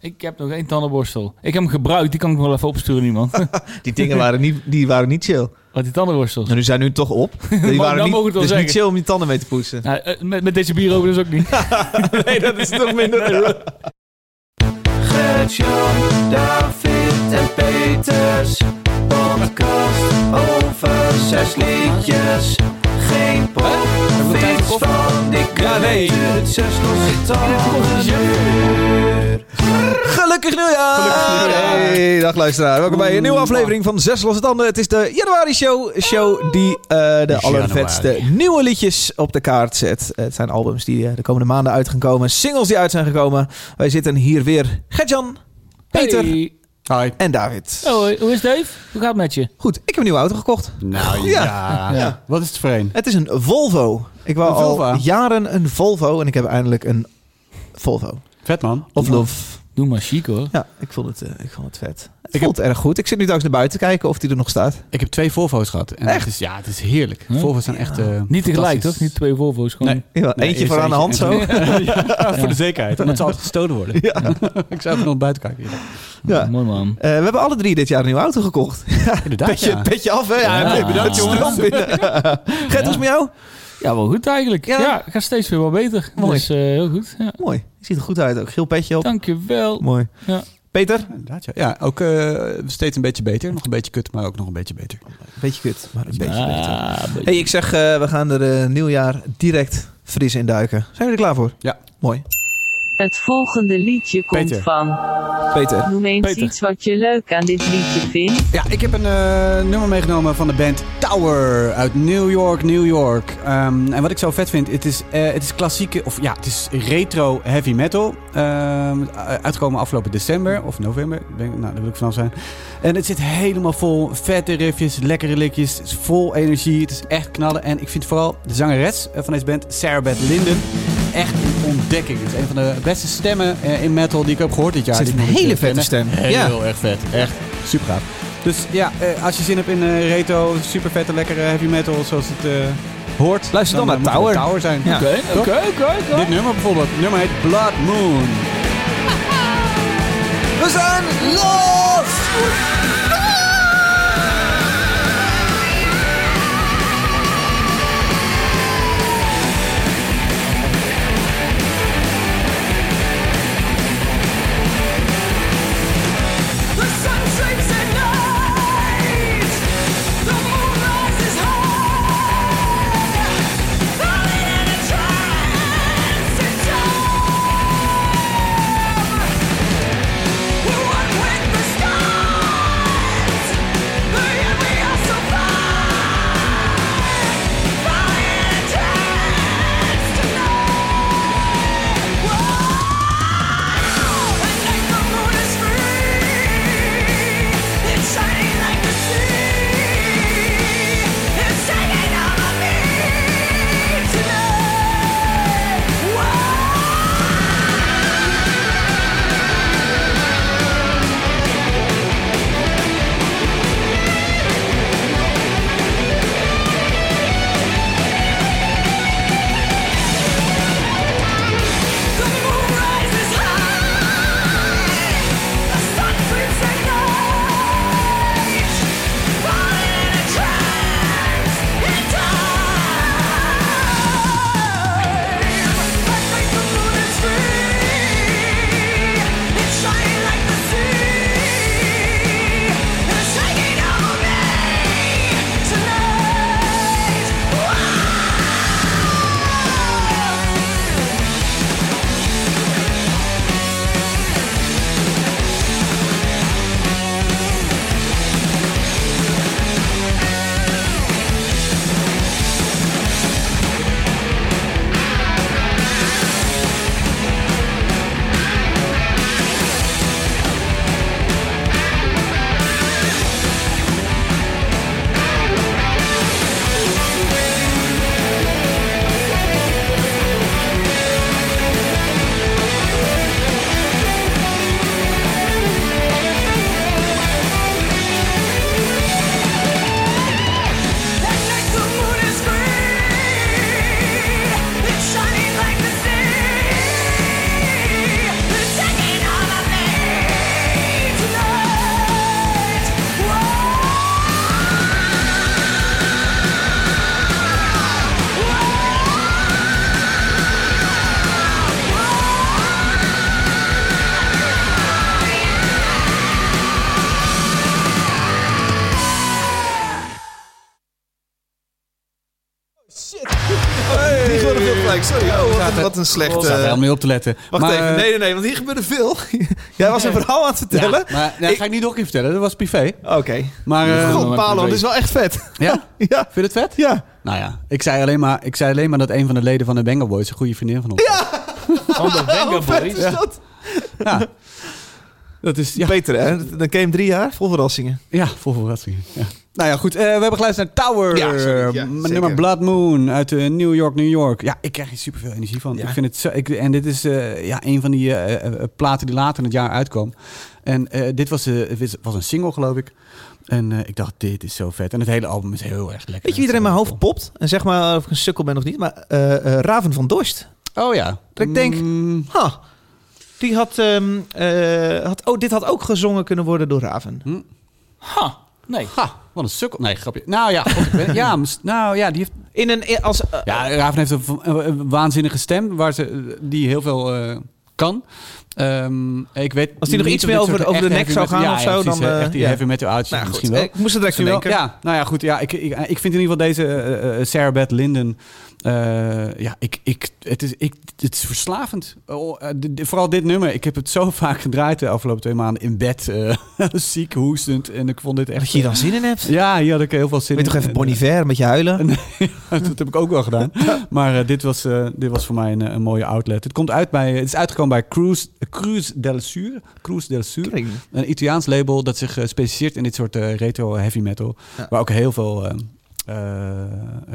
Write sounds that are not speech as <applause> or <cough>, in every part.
Ik heb nog één tandenborstel. Ik heb hem gebruikt, die kan ik nog wel even opsturen iemand. <laughs> Die dingen waren niet, die waren niet chill. Wat die tandenborstels. En nu zijn nu toch op. <laughs> Die Nou, waren nou niet, mogen we het wel dus niet chill om je tanden mee te poetsen. Nou, eh, met, met deze bier over dus ook niet. <laughs> nee, dat is toch minder. Gert-Jan, David en Peters. Podcast over zes liedjes. Geen pop, van ik Ja, nee. het zes losse tanden. Gelukkig nieuwjaar! Gelukkig nieuwjaar. Hey, dag luisteraar. Welkom bij een nieuwe aflevering van Zes Losse Tanden. Het is de Januari Show. Show die eh, de allervetste nieuwe liedjes op de kaart zet. Het zijn albums die eh, de komende maanden uit gaan komen. Singles die uit zijn gekomen. Wij zitten hier weer. Gertjan, Peter Hey. Hi. en David. Oh, hoi. hoe is Dave? Hoe gaat het met je? Goed, ik heb een nieuwe auto gekocht. Nou Ja. ja. Ja. Wat is het voor een? Het is een Volvo. Ik wou al jaren een Volvo en ik heb eindelijk een Volvo. Vet man. Of Love. Doe maar chic hoor. Ja, ik vond het, eh, ik vond het vet. Het Ik voelt erg goed. Ik zit nu thuis naar buiten te kijken of die er nog staat. Ik heb twee Volvo's gehad. En Echt? Het is, ja, het is heerlijk. Huh? Volvo's zijn echt... eh, Niet tegelijk toch? Niet twee Volvo's. Gewoon. Nee. Ja, eentje voor aan de hand zo. <laughs> ja, <laughs> voor de zekerheid. Omdat ze altijd gestolen worden. Ja. <laughs> ik zou even nog buiten kijken. Ja. Ja. Mooi man. Eh, we hebben alle drie dit jaar een nieuwe auto gekocht. Inderdaad, Petje, ja. petje af, hè? Ja, Ja, nee, bedankt jongens. Gert, hoe is het met jou? Ja, wel goed eigenlijk. Ja. Ja, gaat steeds weer wel beter. Mooi. Dus eh, heel goed. Ja. Mooi. Je ziet er goed uit ook. Geel petje op. Dankjewel. Mooi. Ja. Peter? Ja. ja, ook eh, steeds een beetje beter. Nog een beetje kut, maar ook nog een beetje beter. Beetje kut, maar een beetje beter. Ah, beetje. hey, ik zeg, eh, we gaan er nieuwjaar direct fris in duiken. Zijn we er klaar voor? Ja. Mooi. Het volgende liedje komt Peter. van. Peter. Noem eens Peter. iets wat je leuk aan dit liedje vindt. Ja, ik heb een eh, nummer meegenomen van de band Tower uit New York, New York. Ehm, en wat ik zo vet vind, het is, eh, het is klassieke, of ja, het is retro heavy metal. Ehm, uitgekomen afgelopen december of november, ik denk, nou, daar wil ik vanaf zijn. En het zit helemaal vol vette riffjes, lekkere likjes, het is vol energie, het is echt knallen. En ik vind vooral de zangeres eh, van deze band, Sarah Beth Linden, echt ontdekking. Het is een van de beste stemmen eh, in metal die ik heb gehoord dit jaar. Het is een hele ken. vette stem. Heel Ja. erg vet. Echt super gaaf. Dus ja, eh, als je zin hebt in eh retro, super vette, lekkere heavy metal zoals het eh, hoort. Luister dan naar Tower. Tower zijn. Oké, oké, oké. Dit nummer bijvoorbeeld. Het nummer heet Blood Moon. We zijn los! Een slechte... Ik sta er helemaal niet op te letten. Wacht Maar, even, eh, nee, nee, nee, want hier gebeurde veel. <laughs> Jij was een verhaal aan het vertellen. Ja, maar dat Ik- ga ik niet nog een keer vertellen. Dat was privé. Oké. Maar, eh, God, Palo, dit is wel echt vet. ja? <laughs> Ja, Vind je het vet? ja. Nou ja, ik zei, alleen maar, ik zei alleen maar dat een van de leden van de Bengal Boys een goede vriendin van ons was. Van de <laughs> Hoe vet Boys. is dat? Ja. Dat is, ja, Beter, hè? Dan hem drie jaar, vol verrassingen. ja vol verrassingen. Ja. Nou ja, goed. eh, we hebben geluisterd naar Tower. Ja, sorry. Ja, m- zeker. nummer Blood Moon uit eh, New York, New York. Ja, ik krijg hier superveel energie van. Ja. Ik vind het zo, ik, en dit is eh, ja, een van die eh, eh, platen die later in het jaar uitkwam. En eh, dit was, eh, was een single, geloof ik. En eh, ik dacht, dit is zo vet. En het hele album is heel erg lekker. Weet je wie er in mijn hoofd popt? En zeg maar of ik een sukkel ben of niet. Maar eh, eh, Raven van Dorst. Oh ja. Dat ik denk- Mm, Ha. Die had, ehm, eh, had... Oh, dit had ook gezongen kunnen worden door Raven. Ha, nee. ha, wat een sukkel. Nee, grapje. Nou ja, god, ik weet- ja, <laughs> nou ja, die heeft In een... Als, eh, Ja, Raven heeft een, een- een waanzinnige stem waar ze, die heel veel eh, kan. Ehm, ik weet Als die nog iets meer over- over de nek zou gaan ja, of ja, zo, precies, dan, echt die ja. heavy metal uitjes nou goed, misschien wel. ik moest er direct aan denken. Ja, nou ja, goed. Ja, ik, ik, ik vind in ieder geval deze Sarah Beth Linden. Eh, ja, ik, ik, het, is, ik, het is verslavend. Oh, eh, de- de- vooral dit nummer. Ik heb het zo <laughs> vaak gedraaid de afgelopen twee maanden in bed. eh, <laughs> ziek, hoestend. En ik vond dit echt... dat je dan zin in hebt. Ja, hier had ik heel veel zin Weet je in. toch even En, Bon Iver met je huilen? <laughs> dat heb ik ook wel gedaan. Maar dit, was, dit was voor mij een, een mooie outlet. Het komt uit bij, het is uitgekomen bij Cruise, Cruise del Sur. Cruise del Sur. Een Italiaans label dat zich specialiseert in dit soort retro heavy metal. Waar ook heel veel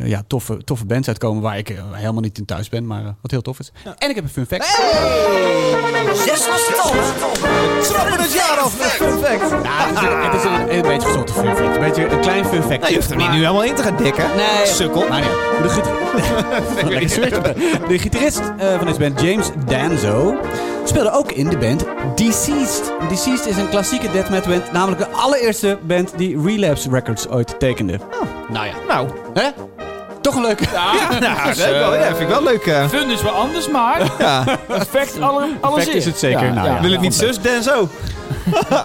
ja, toffe, toffe bands uitkomen waar ik eh, helemaal niet in thuis ben, maar eh, wat heel tof is. En ik heb een fun fact. Trappen het jaar af met fun fact. Het is, een, het is een, een beetje fun fact. Een beetje een klein fun fact. Nou, je hoeft er niet nu helemaal in te gaan dikken. Nee, Sukkel. Maar ja, de, git- <laughs> <laughs> Lekker zweertje. de gitarist eh, van deze band, James Danzo, speelde ook in de band Deceased. Deceased is een klassieke death metal band, namelijk de allereerste band die Relapse Records ooit tekende. Nou ja. Nou, Hè? Toch een leuke. ja, leuk wel, ja, vind ik wel leuk. eh. Fun is wel anders, maar <laughs> ja. effect alle, alles Effect is het zeker. Nou ja. Wil het niet zus, Dan zo. <laughs>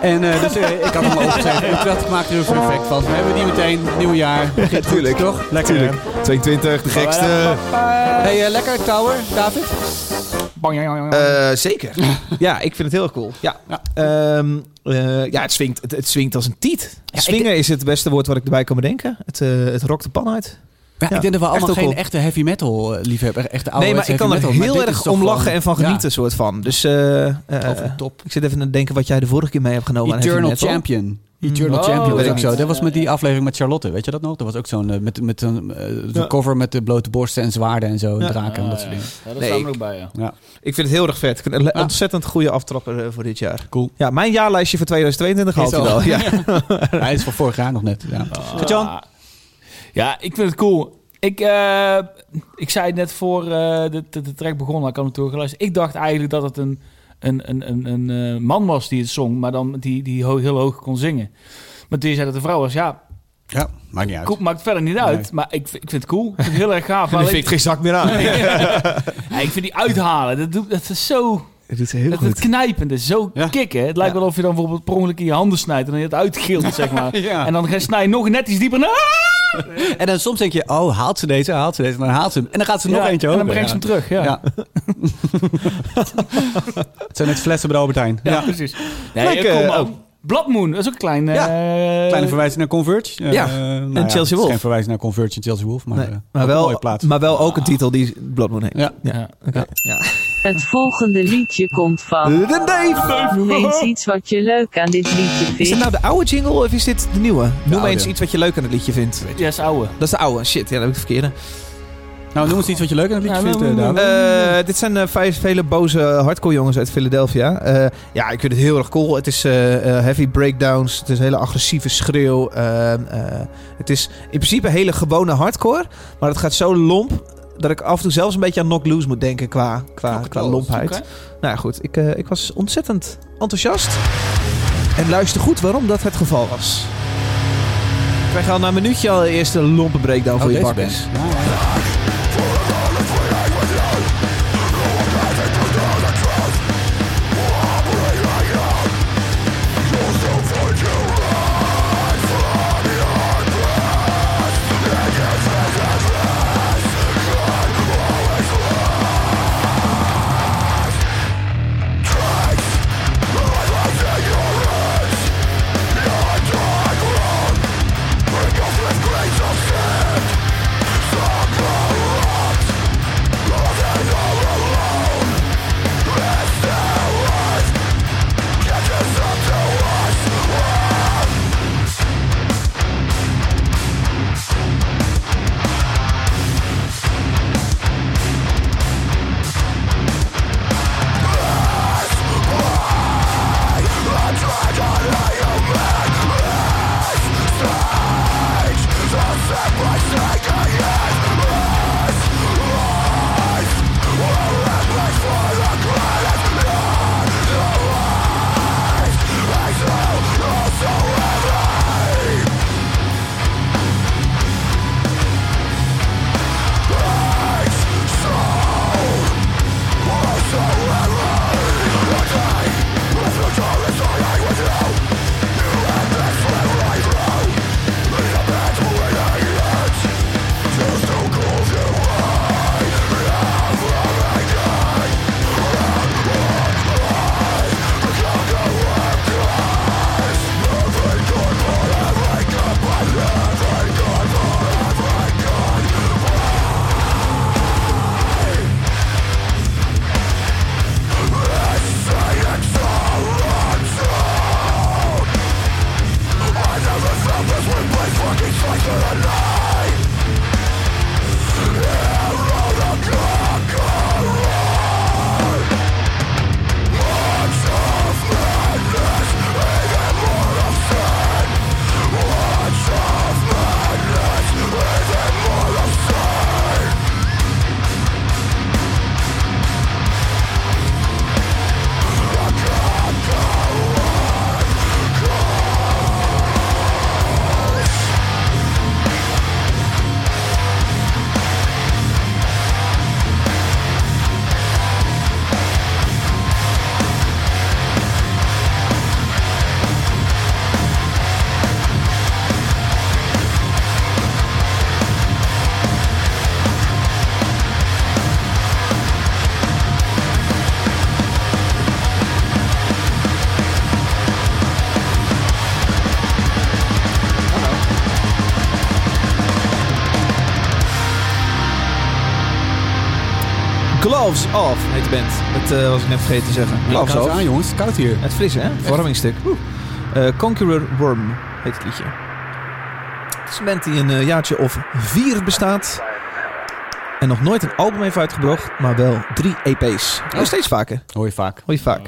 En eh, dus eh, ik had hem opgezet. En toen <laughs> dacht ik, maak er een fun fact van. We hebben die meteen, nieuw jaar. Begint goed, tuurlijk. Toch? Lekker. Tuurlijk. 22, de gekste. Hey, eh, lekker Tower, David? Eh, zeker. <laughs> ja, ik vind het heel cool. Ja, Ja. Ehm, eh, ja het, swingt, het, het swingt als een tiet. Ja, Swingen is het beste woord wat ik erbij kan bedenken. Het, eh, het rokt de pan uit. Ja, Ja, ik denk dat we allemaal geen echte heavy metal liefhebber, echte oude nee, maar ik kan er metal, heel dit is erg om lachen en van ja, genieten, soort van. Dus top. ik zit even te denken wat jij de vorige keer mee hebt genomen aan Eternal. Champion. Eternal Oh, Champion was weet ook ik zo. Dat was met die aflevering met Charlotte, weet je dat nog? Dat was ook zo'n eh, met, met een eh, Ja. cover met de blote borsten en zwaarden en zo, en Ja. draken en dat soort dingen. Ja, dat Nee, ik- er ook bij, ja. Ja, Ik vind het heel erg vet. Een Ja. ontzettend goede aftrapper eh, voor dit jaar. cool. Ja, mijn jaarlijstje voor 2022 haalt Is hij wel. Ja. <laughs> Hij is van vorig jaar nog net. Ja. Ah. Ja, ik vind het cool. Ik, eh, ik zei het net voor eh, de, de, de track begon, had ik natuurlijk geluisterd. Ik dacht eigenlijk dat het een, een, een, een, een eh, man was die het zong, maar dan die, die ho- heel hoog kon zingen. Maar toen zei dat de vrouw was, ja, Ja, maakt niet uit. cool, maakt verder niet uit. Nee. Maar ik, vind- ik vind het cool. Ik vind het heel erg gaaf. <laughs> Alleen- vind ik geen zak meer aan. <laughs> ja, ik vind die uithalen, dat, doet, dat is zo... Het doet heel Het, het knijpende, zo Ja. kicken. Het lijkt Ja. wel of je dan bijvoorbeeld per ongeluk in je handen snijdt en dan je het uitgilt, <laughs> zeg maar. Ja. En dan snij je nog net iets dieper. Ah! En dan soms denk je, oh, haalt ze deze, haalt ze deze, en dan haalt ze hem. En dan gaat ze nog Ja, eentje En over. dan brengt ze hem terug, ja. Ja. <laughs> het zijn net flessen bij de Albert Heijn. Ja, precies. Nee, Lekker, kom maar. oh. Blood Moon, dat is ook een klein... Ja, eh, Kleine verwijzing naar Converge. Eh, Ja, nou en Chelsea het is Wolf. Geen verwijzing naar Converge en Chelsea Wolf, maar, Nee, eh, maar, ook een mooie wel, plaats. maar wel ook een titel die Blood Moon heet. Ja. Ja. Oké. Het volgende liedje komt van. De Dave! Noem eens iets wat je leuk aan dit liedje Is dit vindt. nou de oude jingle of is dit de nieuwe? Noem oude. eens iets wat je leuk aan het liedje vindt. Ja, is oude. Dat is de oude. Shit, ja, dat heb ik de verkeerde. Nou, noem eens iets wat je leuk aan het liedje Ja, vindt, eh, dit zijn eh, vijf vele boze hardcore jongens uit Philadelphia. Eh, ja, ik vind het heel erg cool. Het is heavy breakdowns. Het is een hele agressieve schreeuw. Eh, eh, het is in principe hele gewone hardcore. Maar het gaat zo lomp dat ik af en toe zelfs een beetje aan Knock Loose moet denken qua, qua, qua lompheid. Nou ja, goed. Ik, eh, ik was ontzettend enthousiast. En luister goed waarom dat het geval was. Ik krijg al na een minuutje al de eerste lompe breakdown voor Oh, je bakkers. Gloves Off heet de band. Dat eh, was ik net vergeten te zeggen. Gloves Off. aan, jongens. Koud hier. Het frisse, hè? Verwarmingsstuk. Eh Conqueror Worm heet het liedje. Het is een band die een eh, jaartje of vier bestaat. En nog nooit een album heeft uitgebracht, maar wel drie EP's. Nog steeds vaker. Hoor je vaak. Hoor je vaak.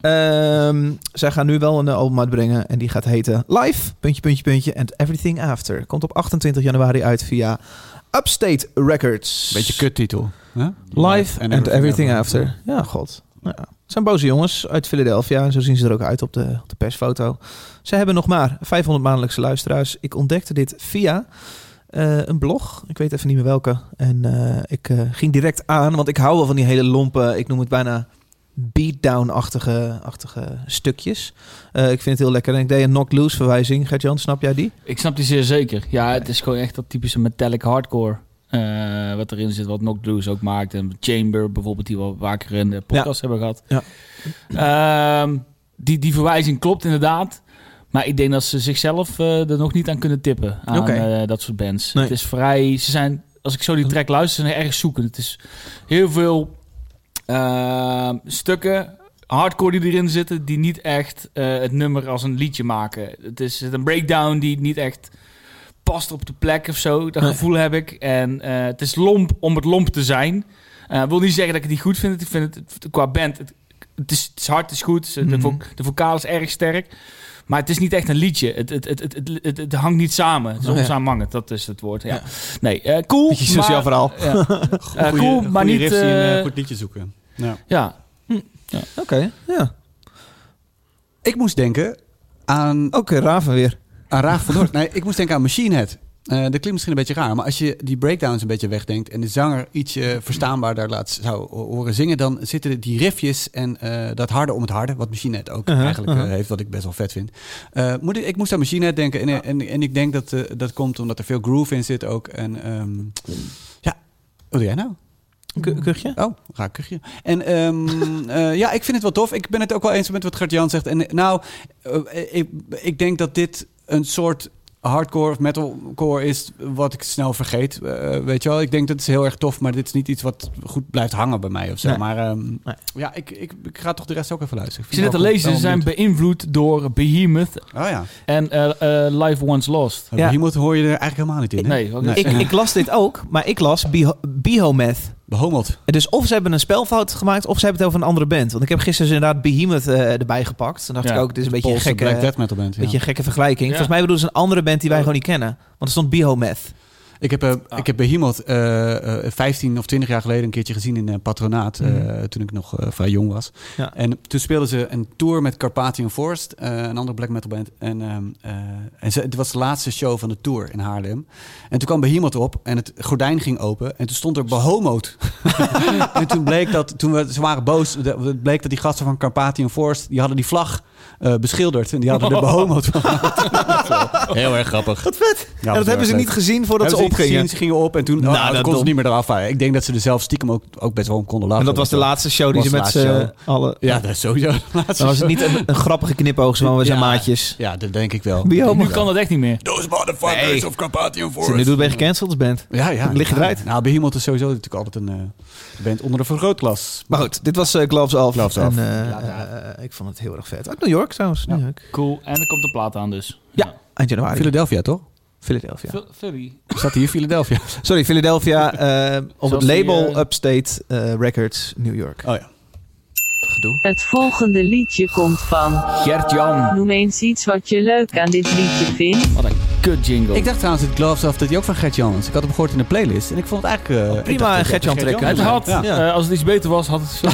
Ehm, zij gaan nu wel een album uitbrengen en die gaat heten Live, puntje, puntje, puntje, and Everything After. Komt op 28 januari uit via Upstate Records. Beetje kuttitel. hè? Live and, Everything, After. Ja, god. Ja. Het zijn boze jongens uit Philadelphia. En zo zien ze er ook uit op de, op de persfoto. Ze hebben nog maar 500 maandelijkse luisteraars. Ik ontdekte dit via eh, een blog. Ik weet even niet meer welke. En eh, ik eh, ging direct aan, want ik hou wel van die hele lompe, ik noem het bijna beatdown-achtige achtige stukjes. Eh, ik vind het heel lekker. En ik deed een Knock Loose verwijzing. Gert-Jan, snap jij die? Ik snap die zeer zeker. Ja, het is gewoon echt dat typische metallic hardcore. eh, wat erin zit, wat Knock Loose ook maakt. En Chamber bijvoorbeeld, die we vaker in de podcast hebben gehad. Ja. Ehm, die, die verwijzing klopt inderdaad. Maar ik denk dat ze zichzelf eh, er nog niet aan kunnen tippen. Aan dat soort bands. Nee. Het is vrij... Ze zijn, als ik zo die track luister, zijn erg zoeken. Het is heel veel ehm, stukken hardcore die erin zitten... die niet echt eh, het nummer als een liedje maken. Het is een breakdown die niet echt past op de plek of zo. Dat Nee. gevoel heb ik. En eh, het is lomp om het lomp te zijn. Eh wil niet zeggen dat ik het niet goed vind. Ik vind het, qua band... Het, het, is, het is hard, het is goed. De, Mhm. de vocaal is erg sterk. Maar het is niet echt een liedje. Het, het, het, het, het, het, het hangt niet samen. Het is Oh, onsamenhangend, dat is het woord. Ja. Ja. Nee, eh, cool. Beetje sociaal maar- verhaal. Ja. <laughs> Eh, cool, maar niet... een eh, goed liedje zoeken. Ja. ja, Oké, ja. Ik moest denken aan Oké, Raven weer. Aan Raaf van Noord. Nee, ik moest denken aan Machine Head. Eh, dat klinkt misschien een beetje raar, maar als je die breakdowns een beetje wegdenkt en de zanger ietsje verstaanbaarder laat zou horen zingen, dan zitten die riffjes en eh, dat harde om het harde, wat Machine Head ook Uh-huh, eigenlijk eh, uh-huh. heeft, wat ik best wel vet vind. Moet ik, ik moest aan Machine Head denken en, en, en ik denk dat dat komt omdat er veel groove in zit ook. En ehm, ja, wat doe jij nou? Kuchje? Oh, raak kuchje. En ehm, <laughs> eh, ja, ik vind het wel tof. Ik ben het ook wel eens met wat Gert-Jan zegt. En nou, ik, ik denk dat dit een soort hardcore of metalcore is wat ik snel vergeet. Eh, weet je wel, ik denk dat het is heel erg tof, maar dit is niet iets wat goed blijft hangen bij mij of zo. Nee. Maar ehm, Nee. ja, ik, ik, ik ga toch de rest ook even luisteren. ik zit net te lezen. Ze zijn beïnvloed door Behemoth Oh ja, en eh, eh, Life Once Lost. Ja. hier moet hoor je er eigenlijk helemaal niet in. hè? Nee. Ik, ik las dit ook, maar ik las Beho- Behometh. Behomeld. Dus of ze hebben een spelfout gemaakt, of ze hebben het over een andere band. Want ik heb gisteren dus inderdaad Behemoth eh, erbij gepakt. Toen dacht Ja, ik ook, dit is een beetje een gekke, Black Death Metal Band. ja. beetje een gekke vergelijking. Ja. Volgens mij bedoelen ze een andere band die wij gewoon niet kennen. Want er stond Behometh. Ik heb, eh, Ah. ik heb Behemoth eh eh 15 of 20 jaar geleden een keertje gezien in eh, Patronaat. eh, Mhm. toen ik nog eh, vrij jong was. Ja. En toen speelden ze een tour met Carpathian Forest, eh, een andere black metal band. En, ehm, eh, en ze, het was de laatste show van de tour in Haarlem. En toen kwam Behemoth op en het gordijn ging open. En toen stond er Behomoth. <laughs> en toen bleek dat, toen we, ze waren boos, het bleek dat die gasten van Carpathian Forest, die hadden die vlag eh, beschilderd. En die hadden er <laughs> Behomoth van gemaakt. Heel erg grappig. Wat vet. Ja, en dat hebben ze niet gezien voordat ze Hebben opgingen. gezien, Ze gingen op en toen Nou, oh, dat konden ze niet meer eraf. Ik denk dat ze er zelf stiekem ook, ook best wel om konden lachen. En dat was de laatste show die ze de met z'n allen... Ja, dat is sowieso de laatste Dan was het niet een, een grappige knipoog, zo van we zijn Ja. maatjes. Ja, dat denk ik wel. Nu kan dat echt niet meer. Those motherfuckers Nee. of Carpathian Ze nu doet ben je gecanceld als band. Ja, ja. Lig je eruit. Nou, Behemoth is sowieso natuurlijk altijd een eh, band onder de vergrootglas. Maar goed, dit was eh, Gloves Off. Gloves en, Off. Ja, ik vond het heel erg vet. New York trouwens. New York. Cool. En er komt een plaat aan dus. Ja. Eind januari. Philadelphia, toch? Philadelphia. Phil- Philly. Staat hier Philadelphia? <laughs> Sorry, Philadelphia. eh, op het die, label eh, Upstate eh, Records New York. Oh ja. Gedoe. Het volgende liedje komt van. Gert-Jan. Noem eens iets wat je leuk aan dit liedje vindt. Wat een kut jingle. Ik dacht trouwens het Gloves Off dat hij ook van Gert-Jan was. Ik had hem gehoord in de playlist en ik vond het eigenlijk... eh, ik prima, een het track. het had, Ja. Eh, als het iets beter was, had het zo, <laughs>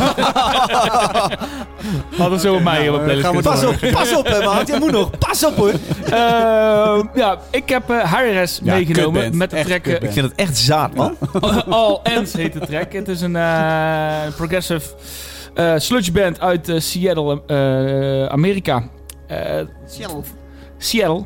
had het zo mij op eh, playlist gaan we kunnen Pas op, pas op, hè, maat. Jij moet nog. Pas op, hoor. Eh, ja, ik heb eh Harris Ja, meegenomen met de track. Ik vind het echt zaad, man. <laughs> All Ends heet de track. Het is een eh, progressive eh sludge band uit eh, Seattle, eh, Amerika. Eh, Seattle. Seattle.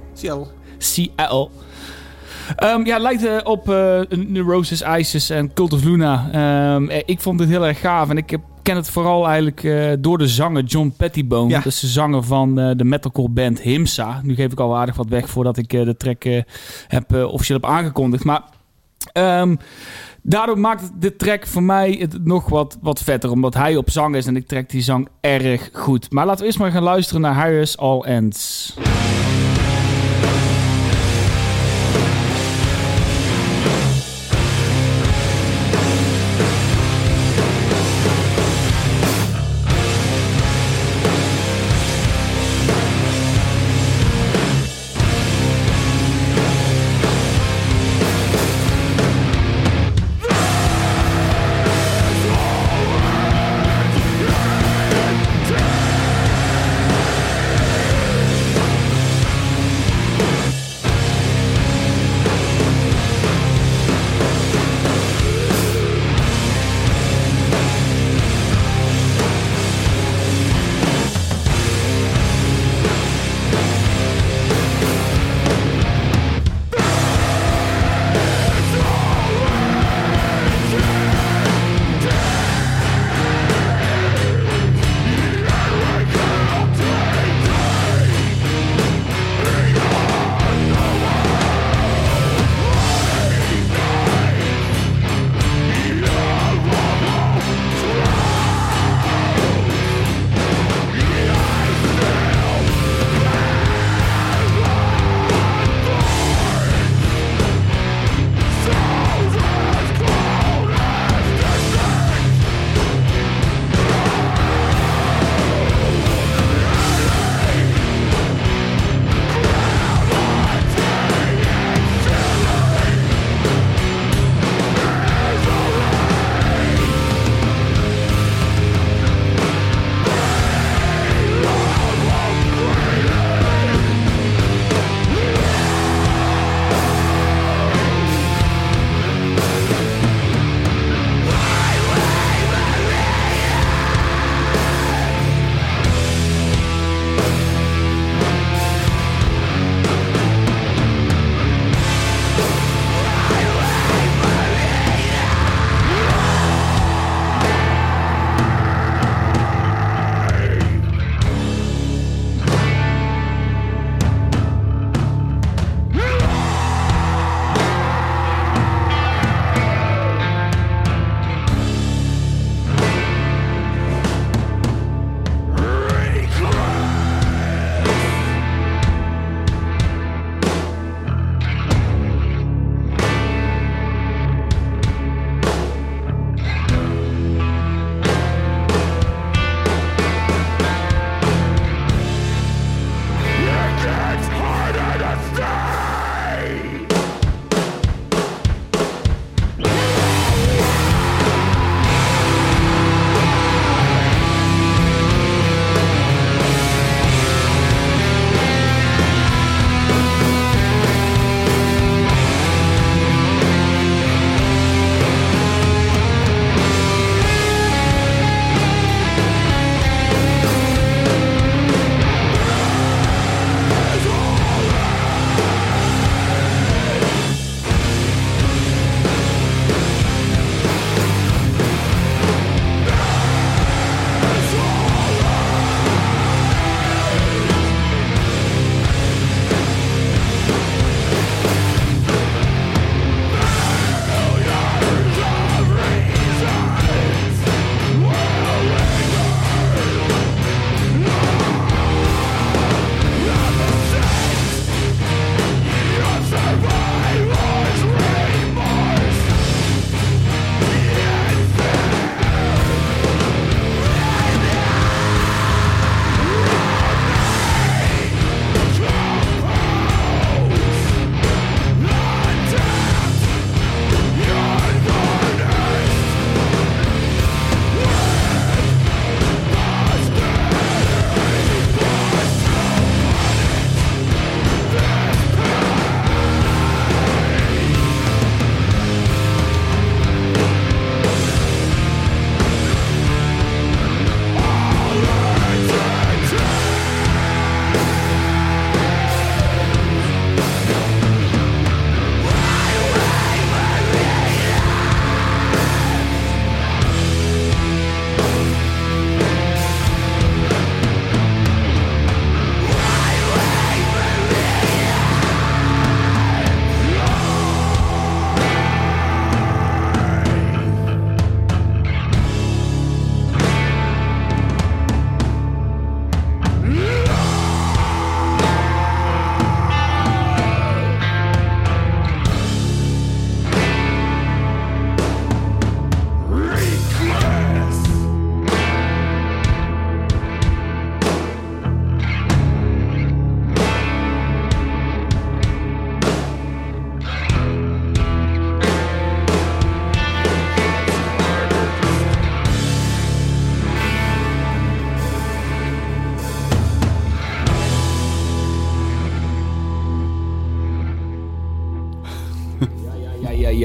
Ehm, ja, het lijkt eh, op eh, Neurosis, ISIS en Cult of Luna. Ehm, eh, ik vond het heel erg gaaf. En ik heb, ken het vooral eigenlijk door de zanger John Pettibone. Ja. Dat is de zanger van eh, de metalcore band Himsa. Nu geef ik al aardig wat weg voordat ik de track heb, officieel heb aangekondigd. Maar Ehm, daardoor maakt de track voor mij het nog wat, wat vetter. Omdat hij op zang is en ik trek die zang erg goed. Maar laten we eerst maar gaan luisteren naar Harris All Ends.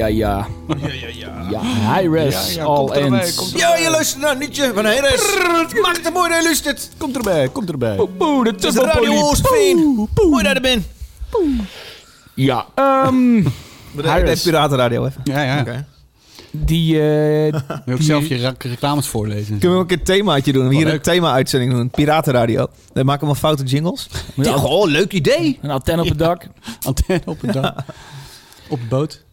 Ja, ja. Ja, Ja, ja, all komt erbij, ends. Ja, je luistert naar een liedje van Heres. Maak het mooi dat je luistert. Komt erbij, komt erbij. Poe, poe, de Het is Radio. Oostveen. Mooi dat je bent. Ja, ehm, Even Piratenradio even. Ja, ja. Oké. die... eh, Je wil ook zelf je reclames voorlezen. Kunnen we ook een themaatje doen? Hier Oh, een leuk. thema-uitzending doen. Piratenradio. Dan maken we maar foute jingles. Ja. Ja, oh, leuk idee. een antenne op het dak. Antenne op het dak. op de boot.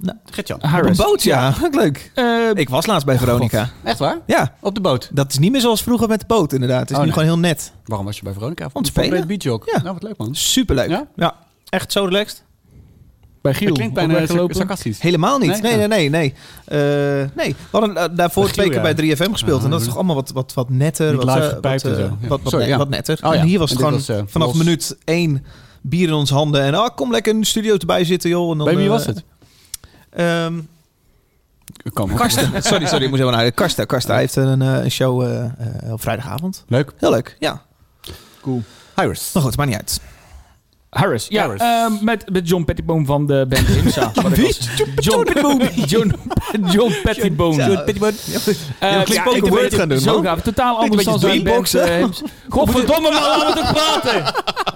Nou. Gert-Jan. Op een boot, ja. Leuk. Eh, Ik was laatst bij Veronica. Echt waar? Ja, Op de boot. dat is niet meer zoals vroeger met de boot inderdaad. Het is Oh, nu nee. gewoon heel net. Waarom was je bij Veronica? Om te spelen. Bij de beach ook. Ja. Nou, wat leuk man. Superleuk. Ja? Ja? echt zo relaxed. bij Giel. Dat klinkt bijna sarcastisch. Helemaal niet. Nee? Nee, nee, nee. nee. Eh, nee. We hadden eh, daarvoor twee keer ja. bij 3FM gespeeld. en dat is toch allemaal wat, wat, wat netter. Niet wat, wat, zo. Wat, wat, Sorry, wat netter. Oh ja. En hier was het gewoon was, vanaf los. minuut één bier in ons handen. En ah, kom lekker in de studio erbij zitten, joh. En dan, Bij wie was het? Ehm. Karsten. <laughs> sorry, sorry. Ik moest even naar Karsten. Karsten heeft een, eh, een show eh, eh, op vrijdagavond. Leuk. Heel leuk, ja. Cool. Iris. Maar goed, maakt niet uit. Harris, ja. Harris. ehm, met, met John Pettiboom van de band <laughs> al- John Pettiboom. John, John Pettiboom. <laughs> John Pettiboom. Eh, Ja, ik weet het, gaan doen, Zo gaaf. Totaal anders dan zijn band. Godverdomme man, laten we toch praten.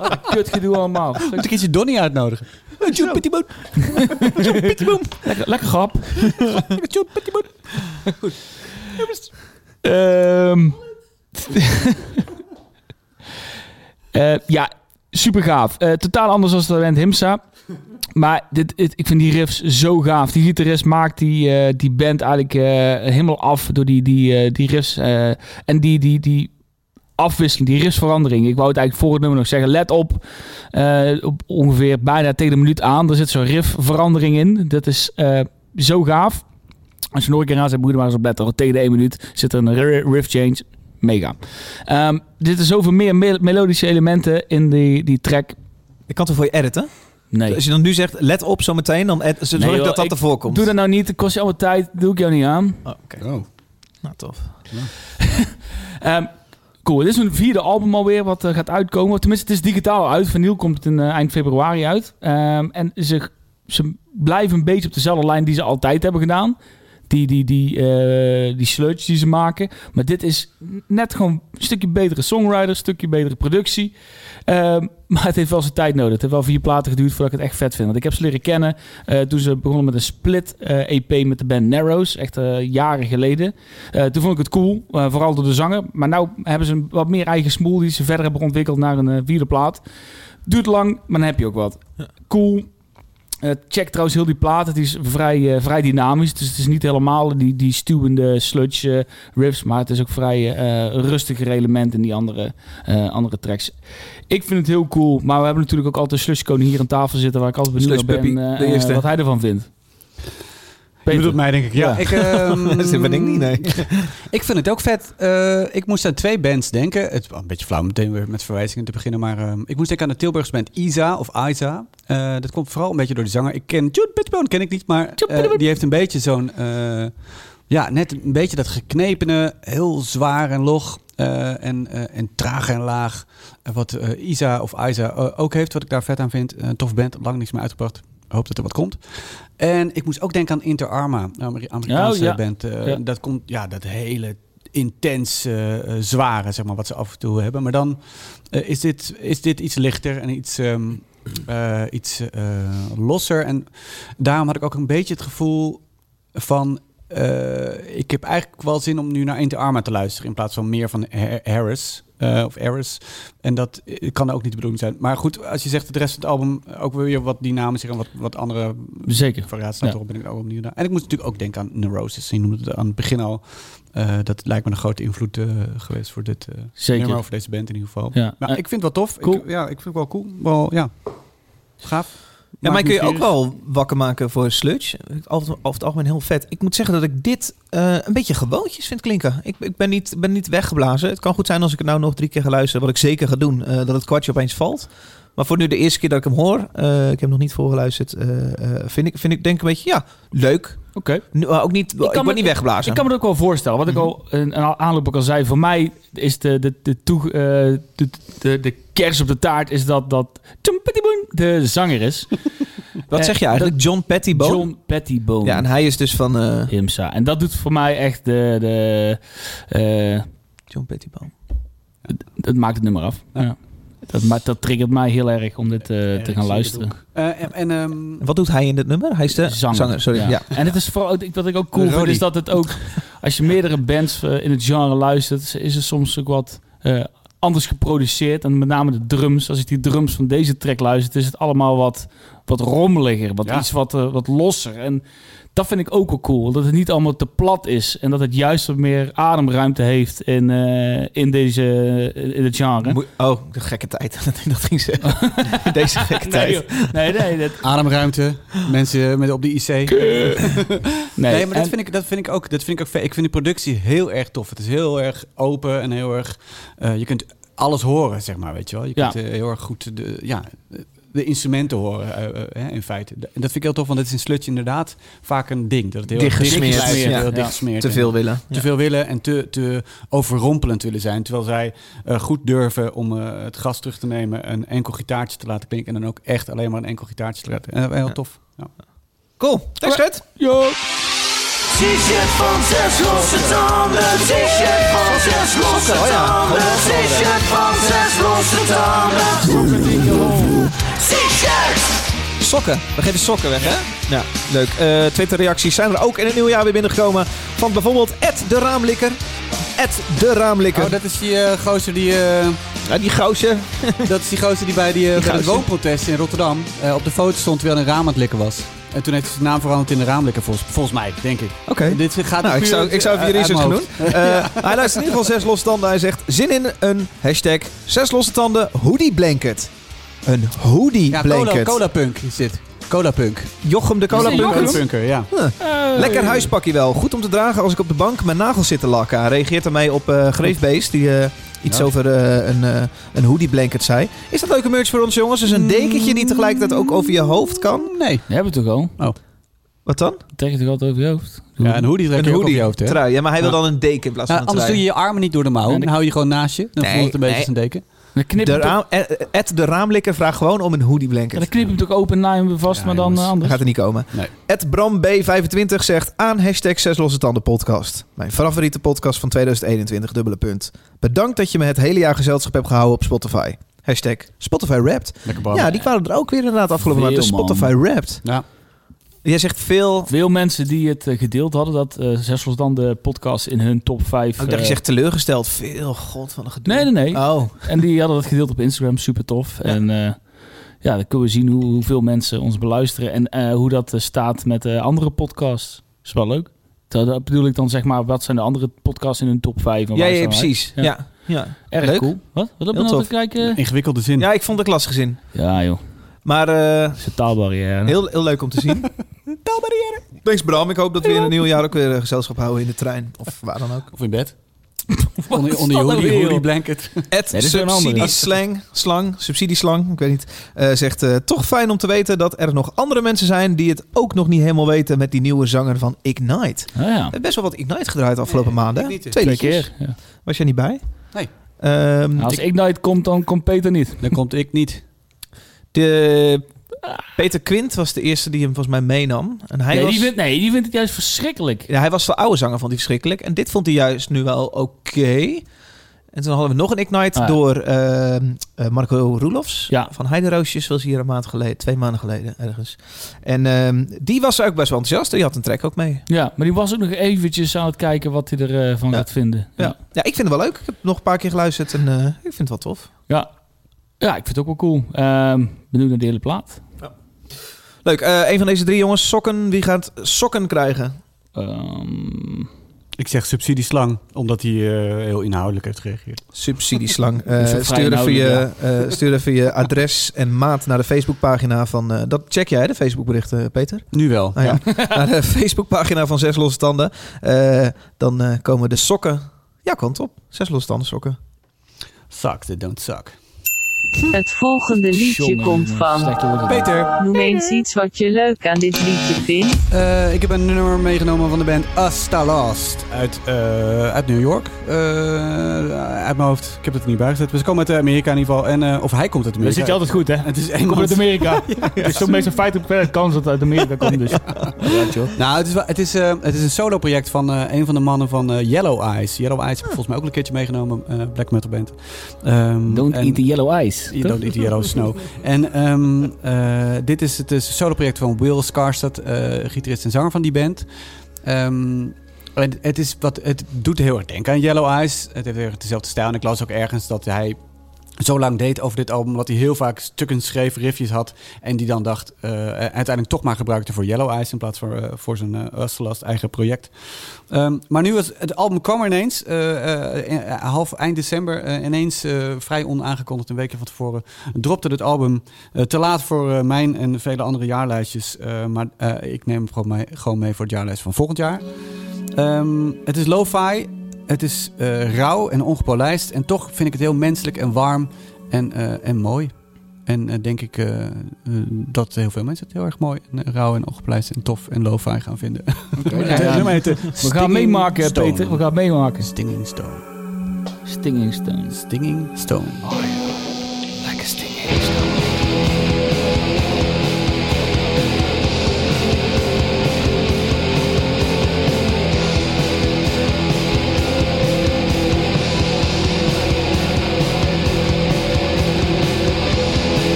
Wat een kutgedoe allemaal. Moet ik iets Donnie uitnodigen? <laughs> Lekker, lekker grap. Pettiboom. Ehm <laughs> Eh, ja, super gaaf. Eh, totaal anders dan de band Himsa. Maar dit, dit- ik vind die riffs zo gaaf. Die gitarist maakt die, eh, die band eigenlijk helemaal af door die, die, die riffs. en die, die, die afwisseling, die riffsverandering. Ik wou het eigenlijk voor het nummer nog zeggen. Let op, eh, op ongeveer bijna tegen de minuut aan. Er zit zo'n riffverandering in. Dat is eh, zo gaaf. Als je nog een keer aan zet, moet je maar eens op letten. Tegen de 1 minuut zit er een ri- riff change. Mega. Ehm er zitten zoveel meer me- melodische elementen in die, die track. Ik kan het voor je editen. Nee. Als je dan nu zegt, let op zometeen, dan ed- zorg Nee, joh, dat dat ervoor komt. Doe dat nou niet. Kost je allemaal tijd. Doe ik jou niet aan. Oh, Oké, Oh. nou tof. <laughs> Ehm, cool. Dit is een vierde album alweer wat eh, gaat uitkomen. Tenminste, het is digitaal uit. Vinyl komt het in eh, eind februari uit. Ehm, en ze, ze blijven een beetje op dezelfde lijn die ze altijd hebben gedaan. Die, die, die, eh, die sludge die ze maken. Maar dit is net gewoon een stukje betere songwriter, een stukje betere productie. Ehm, <laughs> maar het heeft wel zijn tijd nodig. Het heeft wel vier platen geduurd voordat ik het echt vet vind. Want ik heb ze leren kennen eh, toen ze begonnen met een split eh, EP met de band Narrows. Echt jaren geleden. Toen vond ik het cool, vooral door de zanger. Maar nu hebben ze een wat meer eigen smoel die ze verder hebben ontwikkeld naar een vierde plaat. Duurt lang, maar dan heb je ook wat. Cool. Eh, check trouwens heel die plaat. Het is vrij, eh, vrij dynamisch. Dus het is niet helemaal die, die stuwende sludge eh, riffs. Maar het is ook vrij rustiger element in die andere, andere tracks. Ik vind het heel cool. Maar we hebben natuurlijk ook altijd een slush koning hier aan tafel zitten. Waar ik altijd benieuwd naar ben puppy, de eerste. wat hij ervan vindt. Je bedoelt mij denk ik, ja. Ja. Ik, ehm, <laughs> Dat ben ik niet, nee. <laughs> Ik vind het ook vet. Eh, ik moest aan twee bands denken. Het is wel een beetje flauw meteen weer met verwijzingen te beginnen. Maar ehm, ik moest denken aan de Tilburgse band Isa of Isa. Eh, dat komt vooral een beetje door de zanger. Ik ken Jude Pettibone, ken ik niet. Maar eh, die heeft een beetje zo'n... eh, ja, net een beetje dat geknepene. Heel zwaar en log. eh, en, eh, en traag en laag. Wat eh, Isa of Isa ook heeft. Wat ik daar vet aan vind. Een tof band. Lang niks meer uitgebracht. Hoop dat er wat komt. En ik moest ook denken aan Inter Arma. Amerikaanse Oh, ja. band. Ja. Dat komt, ja, dat hele intens eh, zware, zeg maar, wat ze af en toe hebben. Maar dan eh, is, dit, is dit iets lichter en iets, ehm, eh, iets losser. En daarom had ik ook een beetje het gevoel van... ik heb eigenlijk wel zin om nu naar Inter Arma te luisteren... in plaats van meer van Ha- Harris... eh, of Harris. En dat eh, kan ook niet de bedoeling zijn. Maar goed, als je zegt de rest van het album ook weer wat dynamischer en wat, wat andere Zeker. variaties Ja. ben ik ook benieuwd naar. En ik moest natuurlijk ook denken aan Neurosis. Je noemde het aan het begin al. Eh, dat lijkt me een grote invloed geweest voor dit Zeker. nummer, voor deze band in ieder geval. Ja. Maar ik vind het wel tof. cool. Ik, ja, ik vind het wel cool. Wel, ja, gaaf. Ja, maar kun je ook wel wakker maken voor sludge. Over, over het algemeen heel vet. Ik moet zeggen dat ik dit eh, een beetje gewoontjes vind klinken. Ik, ik ben, niet, ben niet weggeblazen. Het kan goed zijn als ik het nou nog drie keer ga luisteren, wat ik zeker ga doen, eh, dat het kwartje opeens valt. Maar voor nu de eerste keer dat ik hem hoor, eh, ik heb hem nog niet voorgeluisterd, eh, vind, ik, vind ik denk ik een beetje, ja, leuk. Oké. Maar ook niet, ik, kan word me- niet weggeblazen. Ik kan me dat ook wel voorstellen. Wat ik al een, een aanloop ook al zei. Voor mij is de, de, de, toe, de, de, de kers op de taart is dat, dat de zanger is. <laughs> Wat zeg je eigenlijk? John Pettibone? John Pettibone. Ja, en hij is dus van... eh, IMSA. En dat doet voor mij echt de... de eh, John Pettibone. dat maakt het nummer af. Ja. Dat, dat triggert mij heel erg om dit eh, te gaan luisteren. Eh, en en ehm, Wat doet hij in dit nummer? Hij is de Zanger. sorry. Ja. En het is vooral, wat ik ook cool vind, is dat het ook, als je meerdere bands eh, in het genre luistert, is er soms ook wat eh, anders geproduceerd. En met name de drums. Als ik die drums van deze track luister, is het allemaal wat, wat rommeliger, wat Ja. iets wat, wat losser. En dat vind ik ook wel cool. Dat het niet allemaal te plat is. En dat het juist wat meer ademruimte heeft in, eh, in, deze, in het genre. Moe- Oh, de gekke tijd. <laughs> Dat ik dat ging zeggen. <laughs> Deze gekke Nee, tijd. joh. nee, nee, dat, ademruimte, mensen met op de IC. <laughs> Nee, nee. maar dat En- vind, ik, dat vind ik ook. Dat vind ik ook. Ik vind de productie heel erg tof. Het is heel erg open en heel erg. eh, je kunt alles horen, zeg maar, weet je wel. Je Ja. kunt eh, heel erg goed de, ja, de instrumenten horen, eh, eh, in feite. En dat vind ik heel tof, want het is in Sludge inderdaad vaak een ding. Dat het heel ja. Ja. dichtgesmeerd Te veel willen. te veel willen en te, te overrompelend willen zijn. Terwijl zij eh, goed durven om het gas terug te nemen, een enkel gitaartje te laten klinken en dan ook echt alleen maar een enkel gitaartje te laten. En, heel tof. Ja. Cool. Thanks, Fred. T-shirt van zes losse tanden. T-shirt van zes losse Oh tanden. T-shirt van zes losse tanden. T-shirt. Sokken. We geven sokken weg, hè? Ja, leuk. Eh Twitter-reacties zijn er ook in het nieuwe jaar weer binnengekomen. Van bijvoorbeeld Ed de Raamlikker. Ed de Raamlikker. Oh, dat is die eh, gozer die... eh, Ja, die gozer. <laughs> dat is die gozer die bij, die, eh, bij het woonprotest in Rotterdam eh, op de foto stond terwijl een raam aan het likken was. En toen heeft hij zijn naam veranderd in de raamlikker, volgens, volgens mij, denk ik. Oké. Dit gaat Nou, ik puur zou, ik zou even je uit research gaan doen. <laughs> Eh, hij luistert in ieder geval zes losse tanden. Hij zegt, zin in een hashtag zes losse tanden hoodie blanket. Een hoodie Ja, cola, blanket. cola punk is dit. Cola punk. Jochem de cola? Cola punker, ja. Lekker huispakje wel. Goed om te dragen als ik op de bank mijn nagels zit te lakken. Hij reageert ermee op eh Greefbeest, die eh, iets Ja. over eh, een, eh, een hoodie blanket zei. Is dat leuke merch voor ons, jongens? Dus een dekentje die tegelijkertijd ook over je hoofd kan? Nee. Je hebt het toch al? Wat dan? Trek je toch altijd over je hoofd? Ja, een hoodie trek Een je hoodie. je hoofd, hè? Trui. Ja, maar hij wil Ja. dan een deken in plaats van een anders trui. doe je je armen niet door de mouw. Dan die- hou je gewoon naast je. Dan Nee, voelt het een beetje nee. als een deken. Dan knip De je hem toch- raam, eh, Ed de Raamlikker vraagt gewoon om een hoodie blanket. dan knip je hem toch open en naai hem vast, Ja, maar dan jongens. eh, Dat anders. gaat er niet komen. Nee. Ed Bram B25 zegt aan hashtag 6 losse tanden podcast. Mijn favoriete podcast van 2021, dubbele punt. Bedankt dat je me het hele jaar gezelschap hebt gehouden op Spotify. Hashtag Spotify Wrapped. Ja, die kwamen er ook weer inderdaad afgelopen maand. Man. Spotify Wrapped. Ja. Jij zegt veel... Veel mensen die het eh, gedeeld hadden, dat eh Zes Los dan de podcast in hun top 5. Oh, ik dacht je zegt teleurgesteld. Veel, god van een gedoe. Nee, nee, nee. Oh, En die hadden het gedeeld op Instagram, super tof. En eh, ja, dan kunnen we zien hoe, hoeveel mensen ons beluisteren en eh, hoe dat eh, staat met eh, andere podcasts. Is wel leuk. Dat, dat bedoel ik dan zeg maar, wat zijn de andere podcasts in hun top 5? en ja, ja, precies. Ja. Ja. Ja. Erg Leuk. cool. Wat? Wat heb je nou tof. te kijken? Ingewikkelde zin. ja, ik vond het lastig gezien. Ja joh, Maar eh, een taalbarrière. heel, heel leuk om te zien. <laughs> Thanks Bram. Ik hoop dat we in het nieuwe jaar ook weer eh, gezelschap houden in de trein. Of waar dan ook. Of in bed. <laughs> onder, onder je nou hoodie, joh? blanket. <laughs> Nee, andere. subsidieslang, slang, subsidieslang, ik weet niet, eh, zegt eh, toch fijn om te weten dat er nog andere mensen zijn die het ook nog niet helemaal weten met die nieuwe zanger van Ignite. Ah, ja. We hebben best wel wat Ignite gedraaid afgelopen maanden. Twee keer. Ja. Was jij niet bij? Nee. Ehm, Nou, als Ignite komt, dan komt Peter niet. Dan komt ik niet. De, Peter Quint was de eerste die hem volgens mij meenam. En hij, nee, was, die vindt, nee, die vindt het juist verschrikkelijk. ja, hij was de oude zanger, vond hij verschrikkelijk. En dit vond hij juist nu wel oké. En toen hadden we nog een Ignite Ah, ja. door ehm, eh, Marco Roelofs Ja. van Heideroosjes. Was hier een maand geleden, twee maanden geleden ergens. En ehm, die was ook best wel enthousiast. Die had een track ook mee. Ja, maar die was ook nog eventjes aan het kijken wat hij ervan van Ja. gaat vinden. Ja. ja, ik vind het wel leuk. Ik heb nog een paar keer geluisterd en eh, ik vind het wel tof. Ja. Ja, ik vind het ook wel cool. Ehm benieuwd naar de hele plaat. Leuk. eh een van deze drie jongens, sokken. Wie gaat sokken krijgen? Ehm, Ik zeg subsidieslang, omdat hij eh, heel inhoudelijk heeft gereageerd. Subsidieslang. <laughs> Eh, stuur, even je, inhoudelijk, eh, stuur even je adres en maat naar de Facebookpagina van... eh, dat check jij, de Facebookberichten, Peter? Nu wel. Nou ja, <laughs> naar de Facebookpagina van Zes Losse Tanden. Eh, dan eh, komen de sokken... Ja, kant op. Zes Losse Tanden sokken. Suck, that don't suck. Het volgende liedje Jongen, komt van. Peter, Noem eens iets wat je leuk aan dit liedje vindt. eh, ik heb een nummer meegenomen van de band Asta Lost uit, eh, uit New York. Eh, uit mijn hoofd. Ik heb het er niet bij gezet. Ze komen uit Amerika in ieder geval. En, eh, of hij komt uit Dan Amerika. zit je altijd goed, hè? Het is Ik kom uit. Amerika. <laughs> Het is toch meestal 50% kans dat het uit Amerika komt, dus... <laughs> Ja, joh. Nou, het is, wel- het is, eh, het is een solo-project van eh, een van de mannen van Yellow Eyes. Yellow Eyes heb ik volgens mij ook een keertje meegenomen. eh, black metal band. Ehm, Don't en- eat the yellow eyes. You toch? don't eat yellow snow. En ehm, eh, dit is het een solo-project van Will Skarstad, eh gitarist en zanger van die band. Ehm, het, het, is wat, het doet heel erg denken aan Yellow Eyes. Het heeft dezelfde stijl. En ik las ook ergens dat hij zo lang deed over dit album... dat hij heel vaak stukken schreef, riffjes had... en die dan dacht eh, uiteindelijk toch maar gebruikte voor Yellow Eyes... in plaats van eh, voor zijn uh, eigen project. Ehm, maar nu was het album kwam ineens, half eind december... ineens vrij onaangekondigd, een weekje van tevoren... dropte het album te laat voor mijn en vele andere jaarlijstjes. maar ik neem hem gewoon mee, gewoon mee voor het jaarlijst van volgend jaar. Ehm, het is lo-fi, het is eh, rauw en ongepolijst. En toch vind ik het heel menselijk en warm en, eh, en mooi. En eh, denk ik dat heel veel mensen het heel erg mooi en rauw en ongepolijst en tof en lo-fi gaan vinden. <laughs> Ja, ja. We gaan meemaken, Stone. Peter. We gaan meemaken. Stinging Stone. Stinging Stone. Lekker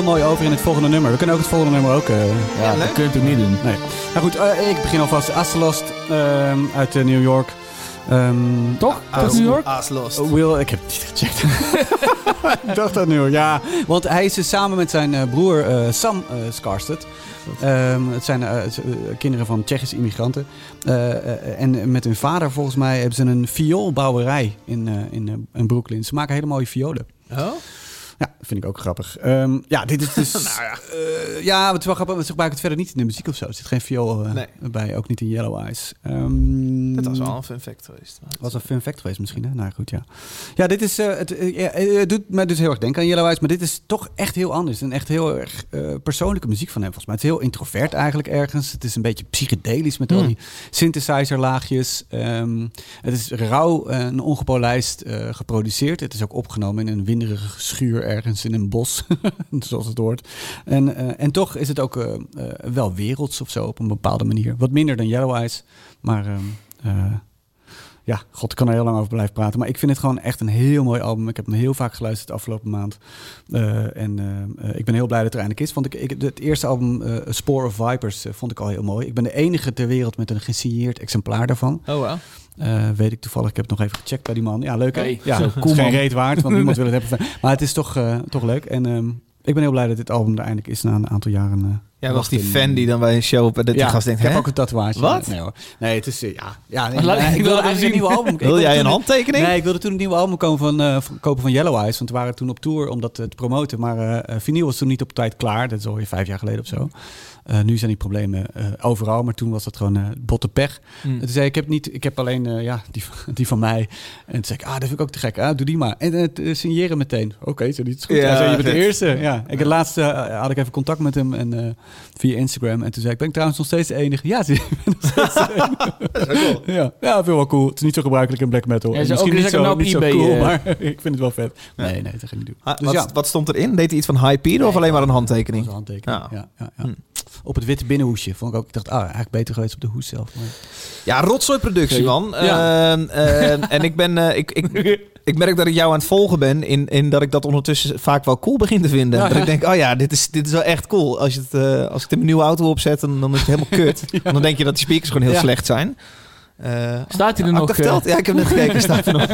heel mooi over in het volgende nummer. We kunnen ook het volgende nummer ook... eh, Ja, dat kun je natuurlijk niet doen. Nee. Nou goed, eh, ik begin alvast. Astelost ehm, uit eh, New York. Ehm, Toch? Tot New York? Will, ik heb het niet gecheckt. ik <laughs> dacht dat nu, ja. Want hij is dus samen met zijn eh, broer eh, Sam eh Skarstedt. Ehm, het zijn kinderen van Tsjechische immigranten. Eh, eh, en met hun vader, volgens mij, hebben ze een vioolbouwerij in, eh, in, eh, in Brooklyn. Ze maken hele mooie violen. Oh? Vind ik ook grappig. Ehm, ja, dit is dus... <laughs> nou ja. Ja, maar het is wel grappig. want Ze gebruiken het verder niet in de muziek of zo. Er zit geen viool eh, Nee. bij, ook niet in Yellow Eyes. Ehm, Dat was wel een fun fact geweest. was een fun fact geweest misschien, hè? Nou goed, ja. Ja, dit is... eh, het, eh, ja, eh, het doet mij dus heel erg denken aan Yellow Eyes, maar dit is toch echt heel anders. En echt heel erg eh, persoonlijke muziek van hem, volgens mij. Het is heel introvert eigenlijk ergens. Het is een beetje psychedelisch met al Hmm. die synthesizer-laagjes. Ehm, het is rauw en ongepolijst eh, geproduceerd. Het is ook opgenomen in een winderige schuur ergens in een bos, <laughs> zoals het hoort. En, eh, en toch is het ook eh, eh, wel werelds of zo op een bepaalde manier. Wat minder dan Yellow Eyes, maar... ehm, eh, ja, god, ik kan er heel lang over blijven praten. Maar ik vind het gewoon echt een heel mooi album. Ik heb hem heel vaak geluisterd de afgelopen maand. Eh, en eh, eh, ik ben heel blij dat het er eindelijk is. Want ik, ik, het eerste album, eh, A Spore of Vipers, vond ik al heel mooi. Ik ben de enige ter wereld met een gesigneerd exemplaar daarvan. Oh, wow. Eh, weet ik toevallig. Ik heb het nog even gecheckt bij die man. Ja, leuk hè? Hey, ja, <laughs> cool, geen reet waard, want niemand wil het <laughs> hebben. Maar het is toch, eh, toch leuk. En ehm, ik ben heel blij dat dit album er eindelijk is na een aantal jaren. eh, Jij was die fan die dan bij een show op dat die gast denkt, ik heb ook een tatoeage. Wat? Nee hoor. Nee, het is, eh, ja. ja nee, laat- ik ik wil wilde eigenlijk een nieuwe album. <laughs> Wil jij een handtekening? Nee, ik wilde toen een nieuwe album komen van, eh, kopen van Yellow Eyes. Want we waren toen op tour om dat te promoten. Maar eh, vinyl was toen niet op tijd klaar. Dat is alweer vijf jaar geleden of zo. Eh, nu zijn die problemen eh, overal. Maar toen was dat gewoon eh botte pech. Hmm. En toen zei ik, heb, niet, ik heb alleen ja, die, van- <laughs> die van mij. En toen zei ik, ah, dat vind ik ook te gek. Ah, doe die maar. En het signeren meteen. Oké, zo niet is goed. Ja, zei, je bent de eerste. Ja. Ik het laatste had ik even contact met hem en, via Instagram. En toen zei ik, ben ik trouwens nog steeds de enige? Ja, <laughs> zie je, ik ben nog steeds de <laughs> enige. Ja, ja, vind wel cool. Het is niet zo gebruikelijk in black metal. Ja, En misschien ook niet is zo, nou niet zo cool, maar ik vind het wel vet. Nee, nee, dat ga ik niet doen. Ah, Dus wat, ja. wat stond erin? Deed hij iets van High of alleen maar een handtekening? een handtekening. Ja. Ja. Ja, ja, Hm. Op het witte binnenhoesje vond ik ook. Ik dacht, ah, eigenlijk beter geweest op de hoes zelf. Maar... Ja, rotzooi productie, man. Ja. Ehm, ehm, en ik ben... eh, ik, ik, ik merk dat ik jou aan het volgen ben... In, in dat ik dat ondertussen vaak wel cool begin te vinden. Ja, dat ja. ik denk, oh ja, dit is, dit is wel echt cool. Als, je het, eh, als ik het in mijn nieuwe auto opzet, dan, dan is het helemaal <laughs> kut. Want Dan denk je dat die speakers gewoon heel Ja. slecht zijn. Eh, Staat hij er nog? Ja, ik heb net gekeken. Staat er nog.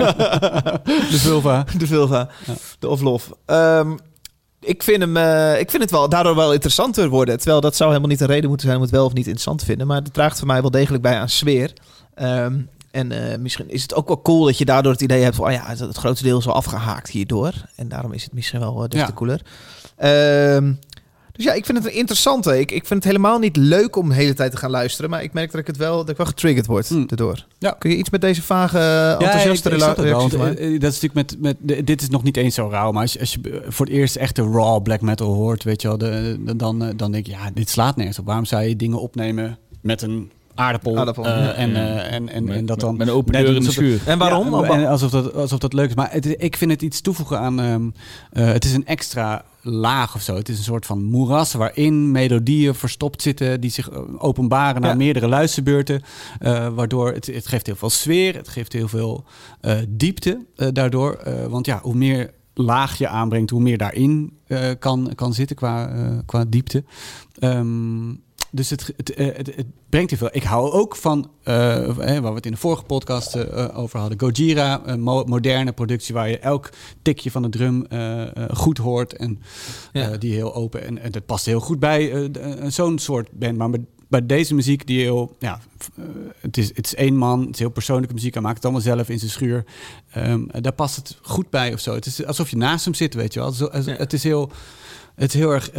<laughs> De Vulva. De Vulva. Ja. De Oflof. Ehm ik, vind hem, eh, ik vind het wel, daardoor wel interessanter worden. Terwijl dat zou helemaal niet een reden moeten zijn om het wel of niet interessant te vinden. Maar het draagt voor mij wel degelijk bij aan sfeer. Ehm, en eh, misschien is het ook wel cool dat je daardoor het idee hebt van... Oh ja, het, het grootste deel is al afgehaakt hierdoor. En daarom is het misschien wel uh, des Ja. te cooler. Ehm, dus ja, ik vind het een interessante. Ik, ik vind het helemaal niet leuk om de hele tijd te gaan luisteren. Maar ik merk dat ik, het wel, dat ik wel getriggerd word Hmm. erdoor. Ja. Kun je iets met deze vage, enthousiaste ik, ik maken? eh, dat is natuurlijk met, met de- dit is nog niet eens zo rauw, maar als je, als je voor het eerst echt de raw black metal hoort, weet je wel, de, de- dan, eh, dan denk je, ja, dit slaat nergens op. Waarom zou je dingen opnemen met een aardappel, Aardappel, eh, ja. en, en, en, en dat dan Met een open deur in de schuur. En waarom? Ja, en alsof, dat, alsof dat leuk is. Maar het, ik vind het iets toevoegen aan. ehm, eh, het is een extra laag of zo. Het is een soort van moeras waarin melodieën verstopt zitten. die zich eh, openbaren naar Ja. meerdere luisterbeurten. eh, waardoor het, het geeft heel veel sfeer. Het geeft heel veel eh, diepte daardoor. Want ja, hoe meer laag je aanbrengt, hoe meer daarin kan, kan zitten qua, qua diepte. Ehm, dus het, het, eh, het, het brengt heel veel. Ik hou ook van, eh, waar we het in de vorige podcast over hadden, Gojira, een mo- moderne productie waar je elk tikje van de drum goed hoort en Ja. die heel open en, en dat past heel goed bij zo'n soort band. Maar bij, deze muziek die heel, ja, het is, het is één man, het is heel persoonlijke muziek, hij maakt het allemaal zelf in zijn schuur. Ehm, daar past het goed bij of zo. Het is alsof je naast hem zit, weet je wel. Het is heel, het is heel erg,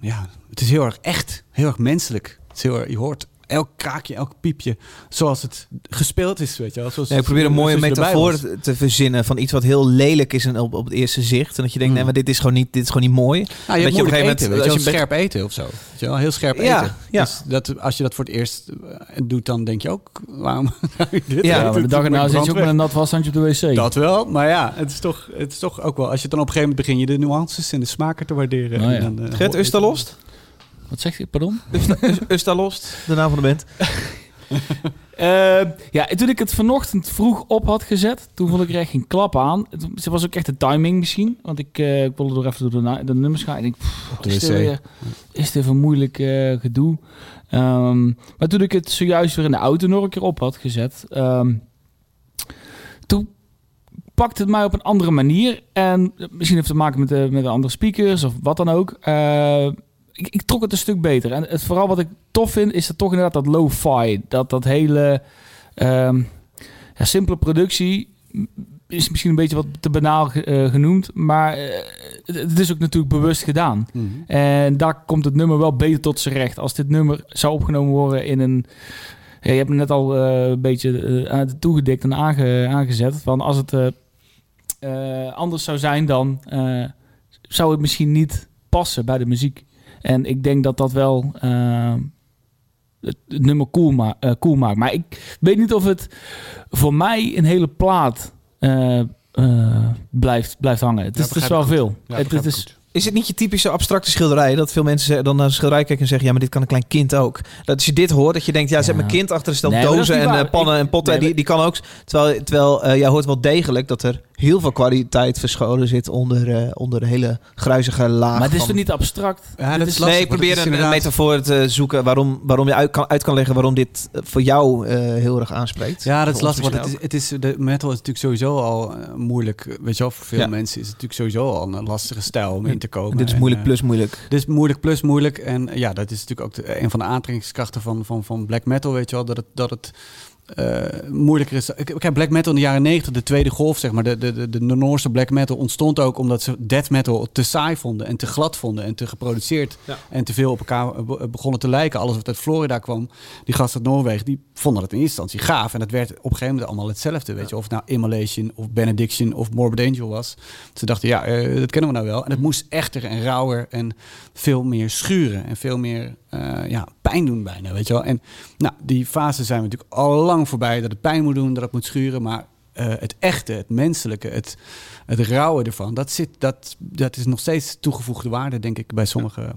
ja, het is heel erg echt, heel erg menselijk. Het is heel erg, je hoort elk kraakje, elk piepje, zoals het gespeeld is, weet je wel. Zoals, Nee, ik probeer een mooie metafoor te- verzinnen van iets wat heel lelijk is en op, op het eerste zicht. En dat je denkt, Mm. nee, maar dit is gewoon niet, dit is gewoon niet mooi. Nou, je Dat je op een gegeven eten, moment- weet je als je scherp eten of zo. Weet je wel, heel scherp Ja, eten. ja. Dus dat, als je dat voor het eerst eh, doet, dan denk je ook, waarom <laughs> zou je dit Ja, de dag erna zit je ook met een nat washandje op de wc. Dat wel, maar ja, het is, toch, het is toch ook wel... Als je dan op een gegeven moment begin je de nuances en de smaken te waarderen. Nou ja. en dan, eh, Gert Ustalost? Wat zeg je? Pardon? Ustalost, de naam van de band. <laughs> Eh, ja, en toen ik het vanochtend vroeg op had gezet, toen vond ik er echt geen klap aan. Het was ook echt de timing misschien. Want ik, eh, ik wilde er even door de, nummers gaan. Ik denk, pff, is, dit weer, is dit een moeilijk eh, gedoe? Ehm, maar toen ik het zojuist weer in de auto nog een keer op had gezet... ehm, toen pakte het mij op een andere manier. En misschien heeft het te maken met de, met de andere speakers of wat dan ook. Ik, ik trok het een stuk beter. En het, vooral wat ik tof vind, is dat toch inderdaad dat lo-fi. Dat, dat hele ehm, ja, simpele productie is misschien een beetje wat te banaal eh, genoemd. Maar eh, het, het is ook natuurlijk bewust gedaan. Mhm. En daar komt het nummer wel beter tot zijn recht. Als dit nummer zou opgenomen worden in een... Ja, je hebt het net al eh, een beetje toegedikt en aange, aangezet. Van als het anders zou zijn, dan zou het misschien niet passen bij de muziek. En ik denk dat dat wel eh, het, het nummer cool, ma eh, cool maakt. Maar ik weet niet of het voor mij een hele plaat eh, eh, blijft, blijft hangen. Het Ja, is, het is wel veel. Ja, het, het is. Is het niet je typische abstracte schilderij? Dat veel mensen dan naar een schilderij kijken en zeggen... ja, maar dit kan een klein kind ook. Dat als je dit hoort, dat je denkt... ja, zet Ja. mijn kind achter een stel Nee, dozen en waar. pannen Ik- en potten. nee, die, die kan ook. Terwijl, terwijl eh, jij hoort wel degelijk dat er heel veel kwaliteit verscholen zit... onder, eh, onder de hele gruizige laag maar het is van... toch niet abstract? Ja, dat is- lastig. nee, probeer een, inderdaad- metafoor te zoeken... waarom, waarom je uit kan, uit kan leggen waarom dit eh, voor jou eh, heel erg aanspreekt. Ja, dat is lastig, want het is, het is, de metal is natuurlijk sowieso al moeilijk. Weet je wel, voor veel Ja. mensen is het natuurlijk sowieso al een lastige stijl om in te komen. Dit is En, moeilijk plus moeilijk. Dit is moeilijk plus moeilijk. En ja, dat is natuurlijk ook de- een van de aantrekkingskrachten van, van, van black metal, weet je wel. Dat het, dat het moeilijker is. Heb black metal in de jaren 90, de tweede golf, zeg maar. De, de, de, de Noorse black metal ontstond ook omdat ze death metal te saai vonden en te glad vonden en te geproduceerd Ja. en te veel op elkaar eh, be- begonnen te lijken. Alles wat uit Florida kwam, die gasten uit Noorwegen, die vonden het in eerste instantie gaaf. En het werd op een gegeven moment allemaal hetzelfde, weet je. Of het nou Immolation of Benediction of Morbid Angel was. Ze dachten, ja, eh, dat kennen we nou wel. En het moest echter en rauwer en veel meer schuren en veel meer eh, ja, pijn doen bijna, weet je wel. En nou, die fase zijn we natuurlijk al lang voorbij, dat het pijn moet doen, dat het moet schuren. Maar eh, het echte, het menselijke, het, het rauwe ervan, dat, zit, dat, dat is nog steeds toegevoegde waarde, denk ik, bij sommige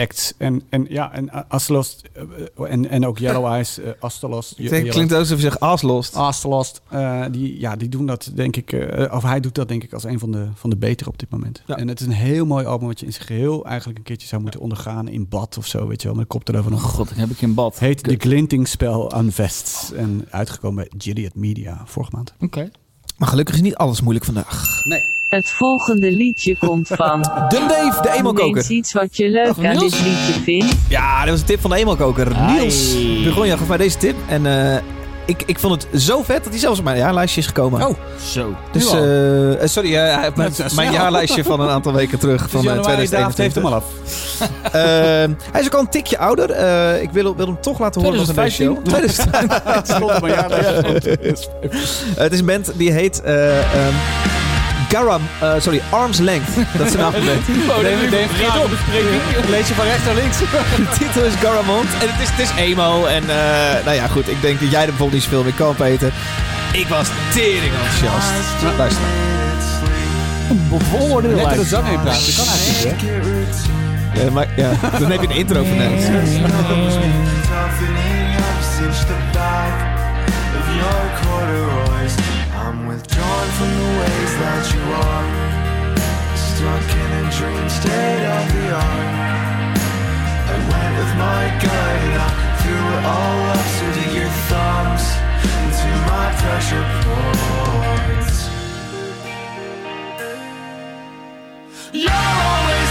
acts. En, en ja, en Astelost eh, en, en ook Yellow <laughs> Eyes, eh Astelost. Het klinkt alsof je zegt aaslost. Astelost, eh, die, ja, die doen dat denk ik, eh, of hij doet dat denk ik als een van de, van de betere op dit moment. Ja. En het is een heel mooi album wat je in zijn geheel eigenlijk een keertje zou moeten ondergaan in bad of zo, weet je wel, met een koptelefoon Oh god, dan heb ik geen bad. Heet Kut. The Glinting Spell on Vests. En uitgekomen bij Gilead Media vorige maand. Oké. Maar gelukkig is niet alles moeilijk vandaag. Nee. Het volgende liedje komt van. Dun <laughs> Dave, de Noem emo-koker. eens iets wat je leuk aan Niels? dit liedje vindt. Ja, dat was een tip van de emo-koker. Ai. Niels Begonia gaf mij deze tip. En eh, ik, ik vond het zo vet dat hij zelfs op mijn jaarlijstje is gekomen. Oh, Zo. Dus, eh, eh, sorry, hij heeft mijn, mijn jaarlijstje van een aantal weken terug. Van van januari David heeft 2021. hem al af. <laughs> Eh, hij is ook al een tikje ouder. Eh, ik wil, wil hem toch laten horen van deze show. 2015. <laughs> Het is een band die heet... eh, ehm, Garam, eh, sorry, Arms Length. <laughs> Dat is de naam van de band. Lees je van rechts naar links. <laughs> De titel is Garamond. En het is, het is emo. En eh, nou ja, goed. Ik denk dat jij er bijvoorbeeld niet zoveel mee kan, Peter. Ik was tering enthousiast. Luister. Bevooroordeel Net er de lijkt. zang heen praten. Dat kan eigenlijk niet, hè? Ja, maar, ja, dan heb je een intro van net. That you are. Stuck in a dream state of the art. I went with my and I threw it all up that your thumbs into my pressure points. You're always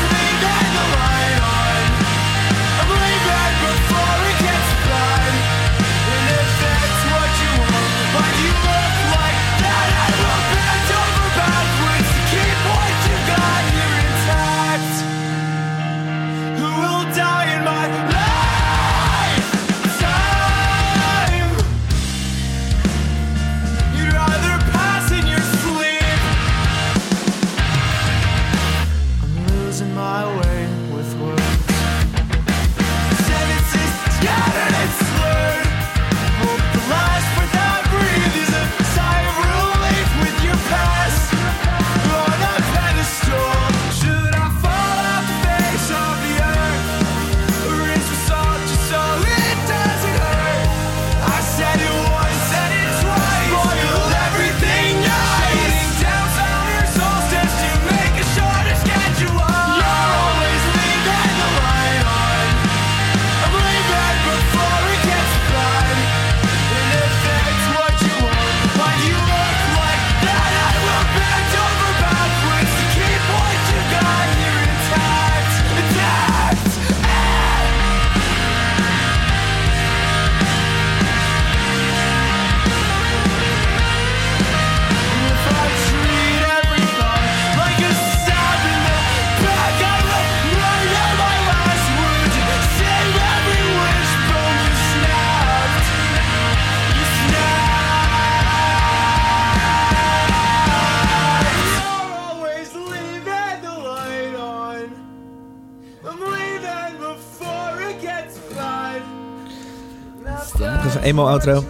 emo-outro.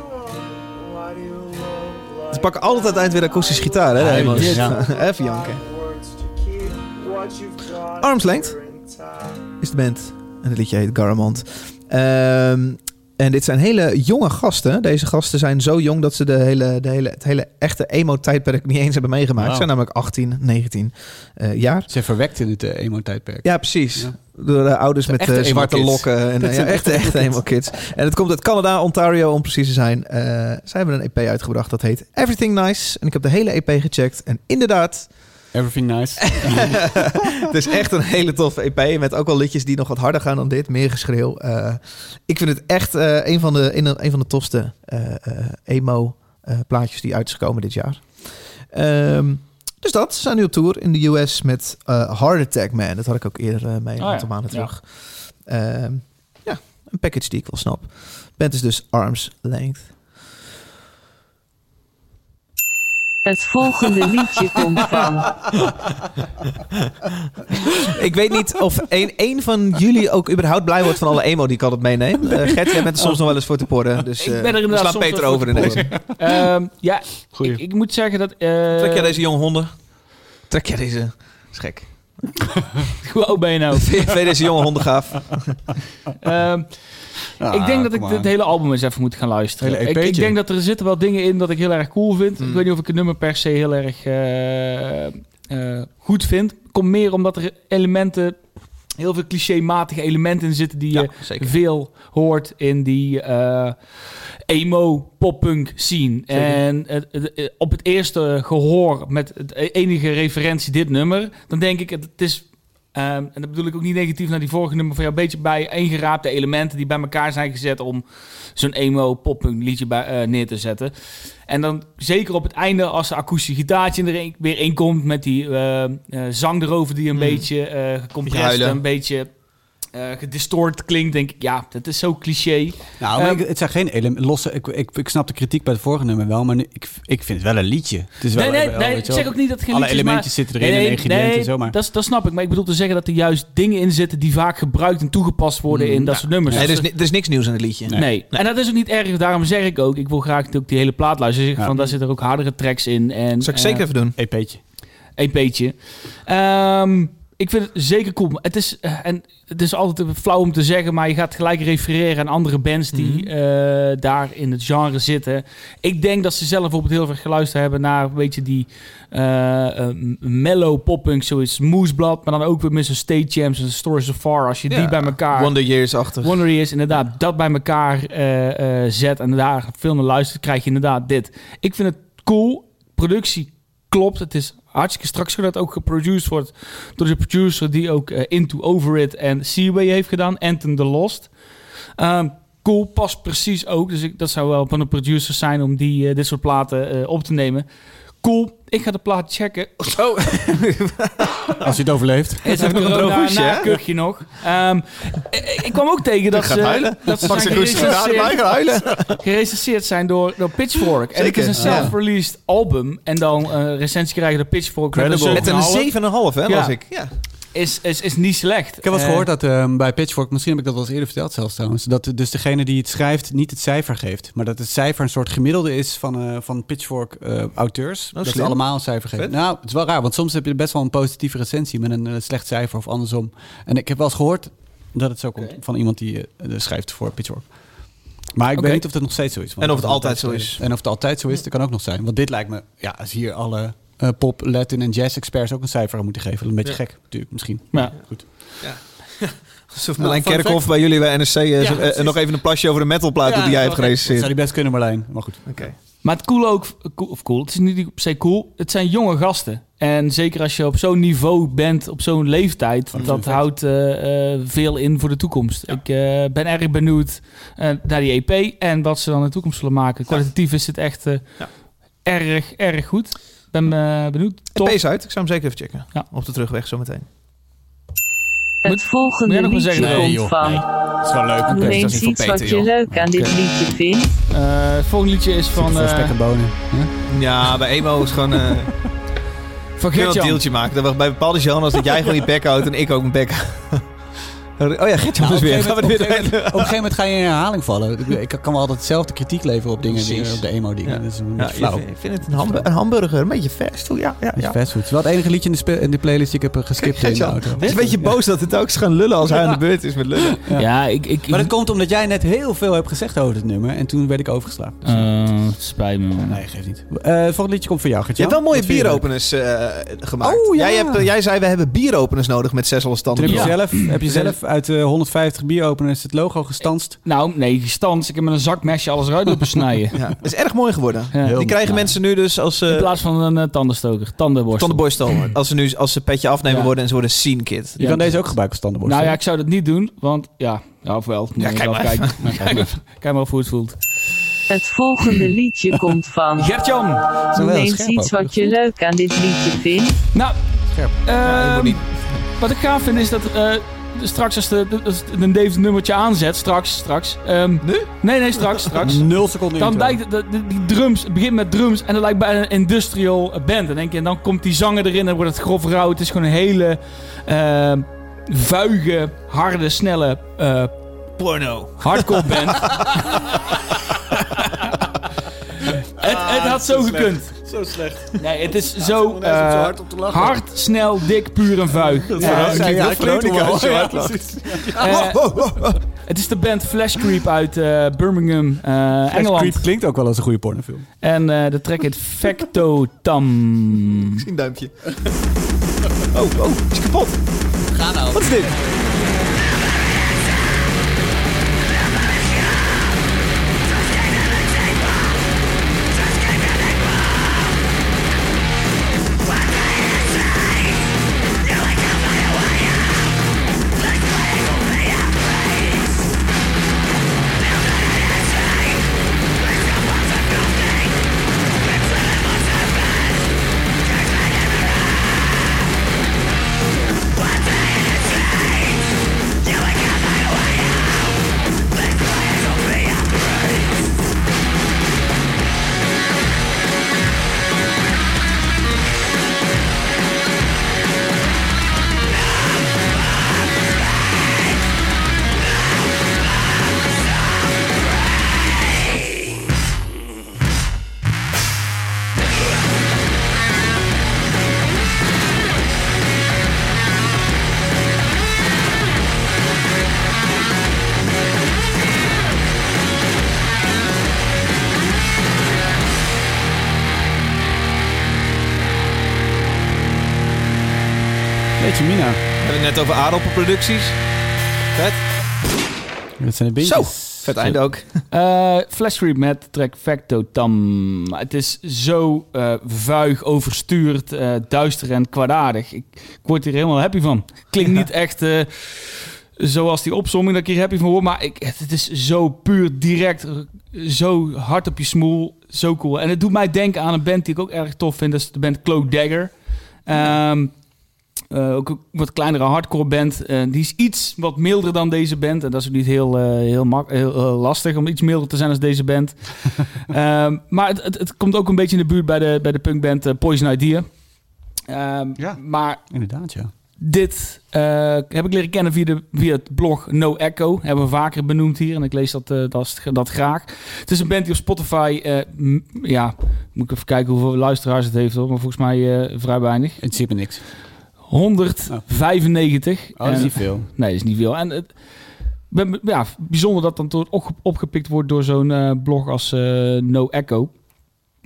Ze pakken altijd aan het eind weer akoestische gitaar, hè? Ja, emo's. <laughs> ja. Even janken. Arms Length is de band. En het liedje heet Garamond. Ehm, en dit zijn hele jonge gasten. Deze gasten zijn zo jong dat ze de hele, de hele, het hele echte emo-tijdperk niet eens hebben meegemaakt. Ze zijn namelijk 18, 19 eh, jaar. Ze verwekt in het eh, emo-tijdperk. Ja, precies. Ja. Door de ouders De met eh, zwarte lokken. En, eh, ja, echte, echte echte emo-kids. En het komt uit Canada, Ontario om precies te zijn. Eh zij hebben een EP uitgebracht dat heet Everything Nice. En ik heb de hele EP gecheckt. En inderdaad, Everything nice. <laughs> het is echt een hele toffe EP. Met ook wel liedjes die nog wat harder gaan dan dit. Meer geschreeuw. Eh, ik vind het echt eh, een, van de, een, een van de tofste eh, eh, emo-plaatjes die uit is gekomen dit jaar. Ehm, dus dat. Ze zijn nu op tour in de US met Heart Attack Man. Dat had ik ook eerder mee een ja. aantal maanden Ja. terug. Ehm, ja, een package die ik wel snap. Band is dus Arms Length. Het volgende liedje komt van. Ik weet niet of een, een van jullie ook überhaupt blij wordt van alle emo die ik altijd meeneem. Eh Gert, jij bent er soms nog wel eens voor te porren. Dus Ik eh, ben er inderdaad soms Peter over in deze. Ehm, ja, Goeie. ik, ik moet zeggen dat... eh Trek jij deze jonge honden? Trek jij deze... Dat is gek. <laughs> Hoe oud ben je nou? Vind je deze jonge honden gaaf? Ehm, Ah, ik denk dat ik aan. hele album eens even moet gaan luisteren. Hele Ik, ik EP'tje. denk dat er zitten wel dingen in dat ik heel erg cool vind. Mm. Ik weet niet of ik het nummer per se heel erg eh, eh, goed vind. Komt meer omdat er elementen, heel veel clichématige elementen in zitten die je zeker. veel hoort in die eh, emo poppunk scene. Zeker. En op het eerste gehoor met het enige referentie dit nummer, dan denk ik het is en dat bedoel ik ook niet negatief naar die vorige nummer van jou, een beetje bij ingeraapte elementen die bij elkaar zijn gezet om zo'n emo poppunk liedje bij, eh, neer te zetten. En dan zeker op het einde als de akoestische gitaartje er een- weer in komt met die eh, eh, zang erover die een Mm. beetje gecompressed, huilen. een beetje eh gedistort klinkt, denk ik, ja, dat is zo cliché. Nou, maar Ehm, ik- het zijn geen ele- losse... Ik, ik, ik snap de kritiek bij het vorige nummer wel, maar nu, ik, ik vind het wel een liedje. Het is wel, Nee, nee, wel, nee, ik zeg ook niet dat het geen Alle liedjes, elementjes maar- zitten erin en ingrediënten en zo, maar... Dat, dat snap ik. Maar ik bedoel te zeggen dat er juist dingen in zitten die vaak gebruikt en toegepast worden Mm, in dat ja. soort nummers. Nee, er, is, er is niks nieuws in het liedje. Nee. En dat is ook niet erg. Daarom zeg ik ook, ik wil graag ook die hele plaat luisteren. Dus Ja. van, daar zitten ook hardere tracks in. En, Zal ik eh, zeker even doen. EP'tje. EP'tje. Ehm, ik vind het zeker cool. Het is, eh, en het is altijd flauw om te zeggen, maar je gaat gelijk refereren aan andere bands die Mhm. eh, daar in het genre zitten. Ik denk dat ze zelf bijvoorbeeld heel veel geluisterd hebben naar, weet je, die eh, eh, mellow poppunk, zoiets Moesblad, maar dan ook weer met State Champs en Stories of Far. Als je die bij elkaar... Wonder Years achter. Wonder is inderdaad dat bij elkaar zet en daar veel naar luistert, krijg je inderdaad dit. Ik vind het cool. Productie klopt. Het is hartstikke straks dat ook geproduced wordt door de producer die ook eh, Into Over It en Seaway heeft gedaan. Anton the Lost. Ehm, cool, past precies ook. Dus ik, dat zou wel van de producers zijn om die, eh, dit soort platen eh, op te nemen. Cool. Ik ga de plaat checken. Oh, <laughs> Als je het overleeft. Is het nog een droog hoesje, na kuchje nog? Ehm, ik, ik kwam ook tegen dat ze, huilen. dat ze Pak zijn gerecenseerd- huilen. <laughs> gerecenseerd zijn door, door Pitchfork. En het Zeker, is een ja. self-released album. En dan eh recensie krijgen door Pitchfork. met Credible. Met een 7,5 hè, Ja. las ik. Ja. Is, is, is niet slecht. Ik heb wel eens Eh, gehoord dat ehm, bij Pitchfork, misschien heb ik dat wel eens eerder verteld zelfs trouwens, dat dus degene die het schrijft niet het cijfer geeft. Maar dat het cijfer een soort gemiddelde is van, eh, van Pitchfork eh, auteurs. dat ze allemaal een cijfer geven. Vet. Nou, het is wel raar, want soms heb je best wel een positieve recensie met een eh, slecht cijfer of andersom. En ik heb wel eens gehoord dat het zo komt van iemand die schrijft voor Pitchfork. Maar ik weet niet of dat nog steeds zo is. En of het altijd zo is. En of het altijd zo is, dat kan ook nog zijn. Want dit lijkt me, ja, als hier alle eh, pop, Latin en jazz experts ook een cijfer aan moeten geven. Een beetje Ja. gek, natuurlijk, misschien. Ja. Goed. <laughs> Alsof Nou, Marlijn Kerkhoff bij jullie bij eh, zo- eh, precies. nog even een plasje over de metalplaat die jij hebt Dat gerecenseerd. zou die best kunnen, Marlijn. Maar goed. Oké. Maar het cool ook, of cool, het is niet per se cool. Het zijn jonge gasten. En zeker als je op zo'n niveau bent, op zo'n leeftijd, dat vet. houdt eh, eh, veel in voor de toekomst. Ik eh, ben erg benieuwd eh, naar die EP en wat ze dan in de toekomst zullen maken. Kwalitatief is het echt eh, Ja. erg, erg goed. Ben eh, benieuwd. Top. is uit. Ik zou hem zeker even checken. Ja. Op de terugweg zometeen. Het volgende moet liedje zeggen? komt Nee, joh, van. nee. Dat is wel leuk. Noem eens iets Peter, wat je joh. leuk aan dit liedje vindt. Eh, het volgende liedje is van, Voor eh, spek en bonen. Ja? Ja, bij emo is gewoon... eh <laughs> van kun je wel een deeltje maken. Dat we bij bepaalde genres dat jij gewoon je bek houdt en ik ook mijn bek. Oh ja, Gertjan Nou, dus op, een weer. moment, er op, een weer gegeven moment- op een gegeven moment ga je in herhaling vallen. Ik, kan wel altijd hetzelfde kritiek leveren op dingen die, op de emo-dingen. Ja. Dat is een Ja, beetje ik flauw. vind- ik vind het een, hambu- een hamburger, een beetje fastfood. Ja, ja, Beetje ja. fastfood. Het is wel het enige liedje in de, in de playlist die ik heb eh, geskipt in de auto. is een beetje boos dat het ook is gaan lullen als hij aan de beurt is met lullen. Ja, ik... ik Maar dat komt omdat jij net heel veel hebt gezegd over dit nummer. En toen werd ik overgeslagen. Dus, Eh, spijt me, man. nee, geeft niet. Eh het volgende liedje komt voor jou, Je Gertjan. hebt wel mooie je bieropeners gemaakt. Oh, ja. jij, hebt, jij zei, we hebben bieropeners nodig met zes standen. heb je, zelf, heb je zelf uit de 150 bieropeners het logo gestanst. Nou, nee, stans. Ik heb met een zakmesje alles eruit lopen snijden. <laughs> Ja, dat is erg mooi geworden. Ja. Die krijgen mensen nu dus als In ze plaats van een eh, tandenstoker. Tandenborstel. tandenborstel. Als ze nu als ze petje afnemen Ja. worden en ze worden scene kid. Je kan deze ook gebruiken als tandenborstel. Nou ja, ik zou dat niet doen, want ja, ja of wel. Kijk maar. kijken. <laughs> Nou, kijk, maar. kijk maar of hoe het voelt. Het volgende liedje <laughs> komt van. Gertjan! Zo Noem wel eens iets ook. wat je leuk aan dit liedje vindt. Nou, Scherp. Ja, niet- wat ik gaaf vind is dat eh, straks als de, als een Dave nummertje aanzet, straks, straks. ehm, Nu? Nee, nee, straks, straks. <laughs> Nul seconden Dan lijkt het, de- de- die drums, het begint met drums en dan lijkt bij een industrial band. Dan denk je, en dan komt die zanger erin en wordt het grof rauw. Het is gewoon een hele eh, vuige, harde, snelle eh, Porno. hardcore band. <laughs> <laughs> het, het had zo gekund. Zo slecht. Nee, het is <laughs> zo eh, hard, snel, dik, puur en vuig. Eh, Ja, ja, Veronica als je Ja, hard lacht. eh, het is de band Flash Creep uit eh, Birmingham, eh, Engeland. Creep klinkt ook wel als een goede pornofilm. En eh, de track heet Facto Tam. Ik zie een duimpje. Oh, oh, het is kapot. Ga nou. Wat is dit? Net over aardappelproducties. Vet. Dat zijn de Zo. beentjes. Vet eind ook. <laughs> Eh Flash Creep met track Facto Tam. Het is zo eh, vuig, overstuurd, eh, duister en kwaadaardig. Ik, ik word hier helemaal happy van. Klinkt niet echt zoals die opzomming dat ik hier happy van word. Maar ik, het, is zo puur direct, zo hard op je smoel. Zo cool. En het doet mij denken aan een band die ik ook erg tof vind. Dat is de band Cloak Dagger. Ehm, eh, ook een wat kleinere hardcore band. Eh, die is iets wat milder dan deze band. En dat is niet heel, eh, heel, mak- heel, lastig om iets milder te zijn als deze band. <laughs> Ehm, maar het, het, het komt ook een beetje in de buurt bij de, bij de punkband Poison Idea. Ehm, Ja. Maar Inderdaad, ja. dit heb ik leren kennen via, de, via het blog No Echo. Hebben we vaker benoemd hier en ik lees dat, dat, dat graag. Het is een band die op Spotify, ja, moet ik even kijken hoeveel luisteraars het heeft hoor. Maar volgens mij vrij weinig. Het zit me niks. 195. Oh, dat is En- niet veel. Nee, is niet veel. En het, ben- ja, bijzonder dat dan toch opge- opgepikt wordt door zo'n eh, blog als eh, No Echo.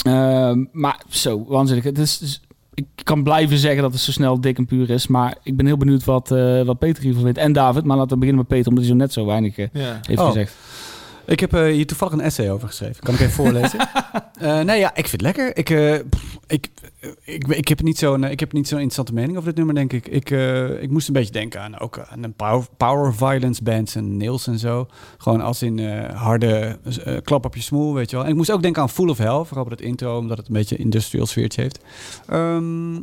Ehm, maar zo, waanzinnig. Het is, is- ik kan blijven zeggen dat het zo snel dik en puur is. Maar ik ben heel benieuwd wat, eh, wat Peter hiervan vindt. En David. Maar laten we beginnen met Peter, omdat hij zo net zo weinig Ja. heeft Oh. gezegd. Ik heb eh, hier toevallig een essay over geschreven. Kan ik even voorlezen? <laughs> Eh, nee, ja, ik vind het lekker. Ik, eh, pff, ik, ik, ik, heb niet zo'n, ik heb niet zo'n interessante mening over dit nummer, denk ik. Ik, ik moest een beetje denken aan ook aan een power, power violence bands en Nails en zo. Gewoon als in harde klap op je smoel, weet je wel. En ik moest ook denken aan Full of Hell, vooral bij dat intro, omdat het een beetje industrial sfeertje heeft. Ehm,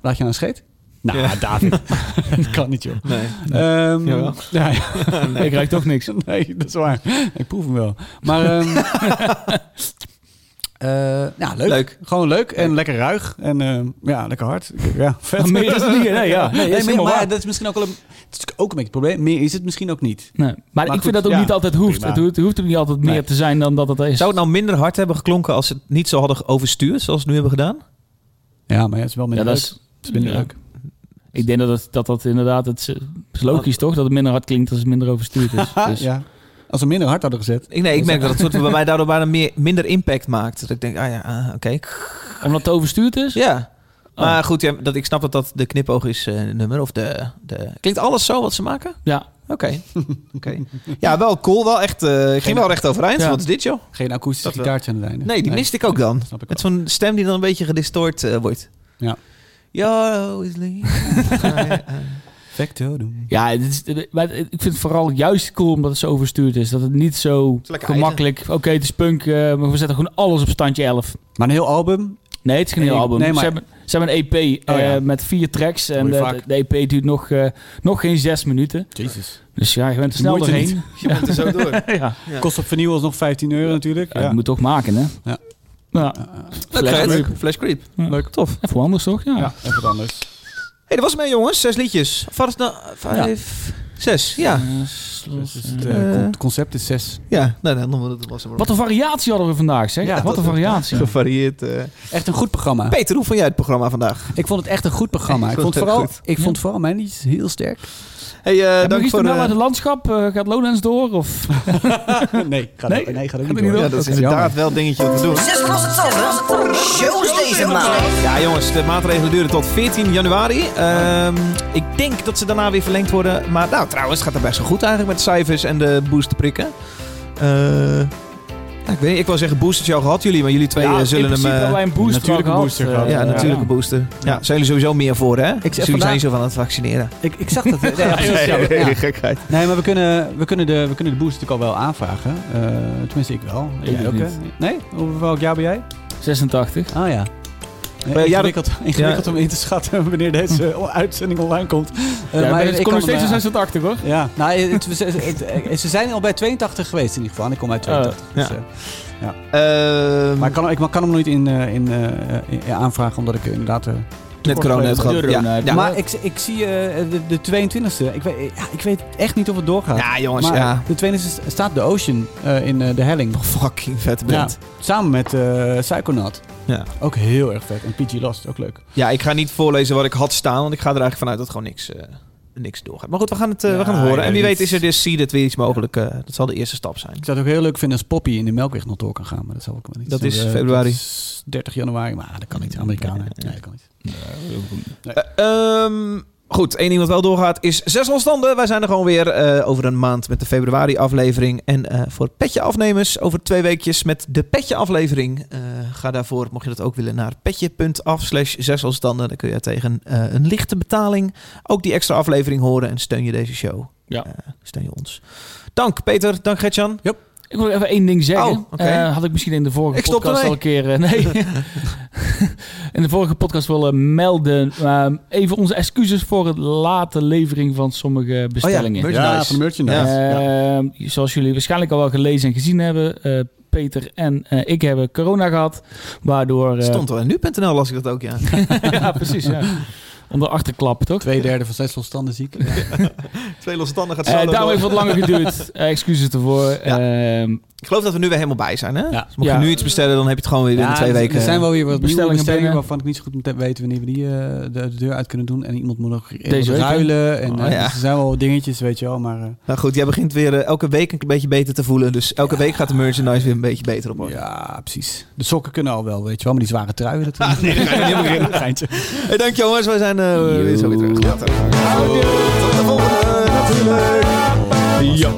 laat je aan een scheet? Nou, Ja. David. <laughs> dat kan niet, joh. Nee. Ehm, ja, ja. <laughs> Ik krijg toch niks. Nee, dat is waar. Ik proef hem wel. Maar ehm, <laughs> Eh, ja, leuk. Leuk. Gewoon leuk en lekker ruig. En eh, ja, lekker hard. Ja, vet. Meer is het niet. Nee, ja. Nee, Nee, is meer, maar waar. dat is misschien ook wel een, het is natuurlijk ook een beetje het probleem. Meer is het misschien ook niet. Nee. Maar, Maar ik goed, vind dat ook ja, niet altijd hoeft. prima. Het hoeft, het hoeft ook niet altijd meer Nee. te zijn dan dat het is. Zou het nou minder hard hebben geklonken als ze het niet zo hadden overstuurd zoals ze het nu hebben gedaan? Ja, maar ja, het is wel ja, minder dat leuk. is, Het is minder ja. leuk. Ik denk dat het, dat, dat inderdaad... Het is- is logisch toch? Dat het minder hard klinkt als het minder overstuurd is. <laughs> Dus. ja. Als we minder hard hadden gezet. Ik, nee, ik merk dat het soort van <laughs> bij mij daardoor bijna meer, minder impact maakt. Dat ik denk, ah ja, ah, oké. Omdat het overstuurd is? Ja. Oh. Maar goed, ja, dat, ik snap dat dat de knipoog is eh, nummer. Of de, de... Klinkt alles zo wat ze maken? Ja. Oké. <laughs> Oké. Ja, wel cool. Wel echt, eh, ik ging wel recht overeind. Ja. Wat is dit, joh? Geen akoestisch Dat wel. gitaartje aan het einde. Nee, die miste ik ook dan. Snap ik Met zo'n stem die dan een beetje gedistort eh, wordt. Ja. You're always leaving. <laughs> Factotum. Ja, het is, maar ik vind het vooral juist cool omdat het zo overstuurd is. Dat het niet zo gemakkelijk... Oké, het is punk, eh, maar we zetten gewoon alles op standje 11. Maar een heel album. Nee, het is geen heel album. nee, maar- ze, hebben, ze hebben een EP Oh, ja. eh, met vier tracks. En je de, de EP duurt nog, eh, nog geen zes minuten. Jezus. Dus ja, je bent er snel doorheen. Je bent er zo <laughs> door. ja. Ja. Kost op vernieuw alsnog 15 euro natuurlijk. Ja, Ja. je moet toch maken, hè? Ja. Ja, Leuk, Flash leuk. Creep. Flash Creep. Ja. Leuk, tof. even wat anders toch? Ja. ja, even wat anders. hey, dat was het mee, jongens. Zes liedjes. Het nou? Vijf, zes. Ja. Dus het, eh, eh, concept is 6. Ja, nou, we het was Wat een variatie hadden we vandaag, zeg. Ja, wat een variatie. gevarieerd. eh. Echt een goed programma. Peter, hoe vond jij het programma vandaag? Ik vond het echt een goed programma. Ik Ik vond vond het vooral, goed. ik vond vooral mijn liedjes heel sterk. Hey, eh, Dank dank voor wel de... uit het landschap. eh, gaat Lowlands door? Of? nee, ga Nee? nee, gaat ook niet door. door? Ja, dat is inderdaad wel een dingetje om te doen. Zes losse tanden. Shows deze maand. Ja, jongens, de maatregelen duren tot 14 januari. Ehm, ik denk dat ze daarna weer verlengd worden. Maar nou, trouwens, het gaat er best wel goed eigenlijk met de cijfers en de boosterprikken. Eh ik weet niet, ik wil zeggen boostertje al gehad jullie, maar jullie twee Ja, eh, zullen in hem... eh, wij een booster natuurlijke gehad, booster eh, gehad. ja, natuurlijke booster. Ja, zijn jullie sowieso meer voor, hè? Dus jullie vandaag- zijn niet zo van het vaccineren. Ik, ik zag dat. <laughs> Ja, precies, ja, ja. gekheid. Nee, maar we kunnen, we, kunnen de, we kunnen de boost natuurlijk al wel aanvragen. Eh, tenminste, ik wel. Ik Jij dus ook, hè? Nee? Hoe- Welk jaar ben jij? 86. Ah ja. Ja, ingewikkeld ingewikkeld om in te schatten <laughs> wanneer deze <laughs> uitzending online komt. Eh, Ja, maar ik kon nog steeds eh, een 86 hoor. Ja, nou, het, het- het- het- ze zijn al bij 82 geweest in ieder geval. En ik kom uit 82. ja. dus, eh, Ehm, maar ik kan, ik kan hem nog niet in, eh, in, eh, in- in aanvragen, omdat ik inderdaad... eh, net corona hebt gehad. Ja. Maar ik, ik zie eh, de, de 22e. Ik weet, ja, ik weet echt niet of het doorgaat. ja, jongens, maar ja. de 22e staat de Ocean eh, in eh, de helling. Fucking vette Ja, band. samen met eh Psychonaut. Ja. Ook heel erg vet. En PG Lost, ook leuk. Ja, ik ga niet voorlezen wat ik had staan, want ik ga er eigenlijk vanuit dat gewoon niks, eh, niks doorgaat. Maar goed, we gaan het, eh, we gaan het horen. ja, en wie weet is er dus zie dat weer iets mogelijk. eh, dat zal de eerste stap zijn. Ik zou het ook heel leuk vinden als Poppy in de Melkweg nog door kan gaan. Maar dat zal ook wel niet. Dat is eh, februari. dat is 30 januari, maar dat kan niet. Amerikanen. Nee, dat kan niet. Eh, ehm, goed, één ding wat wel doorgaat is zes. Wij zijn er gewoon weer eh, over een maand met de februari aflevering. En eh, voor petje afnemers over twee weekjes met de petje aflevering. Eh, ga daarvoor, mocht je dat ook willen, naar petje.af slash zes. Dan kun je tegen een lichte betaling ook die extra aflevering horen. En steun je deze show. Ja. Steun je ons. Dank Peter, dank Gertjan. Ik wil even één ding zeggen. Oh. Eh, had ik misschien in de vorige Ik podcast al een keer... eh, nee. <laughs> in de vorige podcast willen melden. ehm, even onze excuses voor het late levering van sommige bestellingen. merch- Merchandise. Ja, van merchandise. Ja. Ehm, Zoals jullie waarschijnlijk al wel gelezen en gezien hebben... eh, Peter en eh, ik hebben corona gehad. Waardoor... eh, Stond al in nu.nl las ik dat ook, ja. <laughs> ja, precies. Ja. <laughs> Onder achterklap, toch? Twee derde van zes losstanden ziek. <laughs> Twee losstanden gaat Eh, zo daarom door. heeft het wat langer geduurd. <laughs> Eh, excuses ervoor. Ja. Ik geloof dat we nu weer helemaal bij zijn, hè? Ja. Dus mocht Ja. je nu iets bestellen, dan heb je het gewoon weer binnen twee er- weken. Er zijn wel weer wat Bestellingen bestellingen, waarvan ik niet zo goed moet weten wanneer we die eh, de, de deur uit kunnen doen. En iemand moet nog Deze ruilen. En, Oh, eh, ja. dus er zijn wel wat dingetjes, weet je wel. Maar eh, Nou goed, jij begint weer elke week een beetje beter te voelen. Dus elke week gaat de merchandise weer een beetje beter op orde. ja, precies. De sokken kunnen al wel, weet je wel. Maar die zware truien, <laughs> dat Ah, nee, <laughs> helemaal in. Geintje. Hey, dank jongens, wij zijn eh, weer zo weer terug. Later. Tot de volgende, natuurlijk. Ja.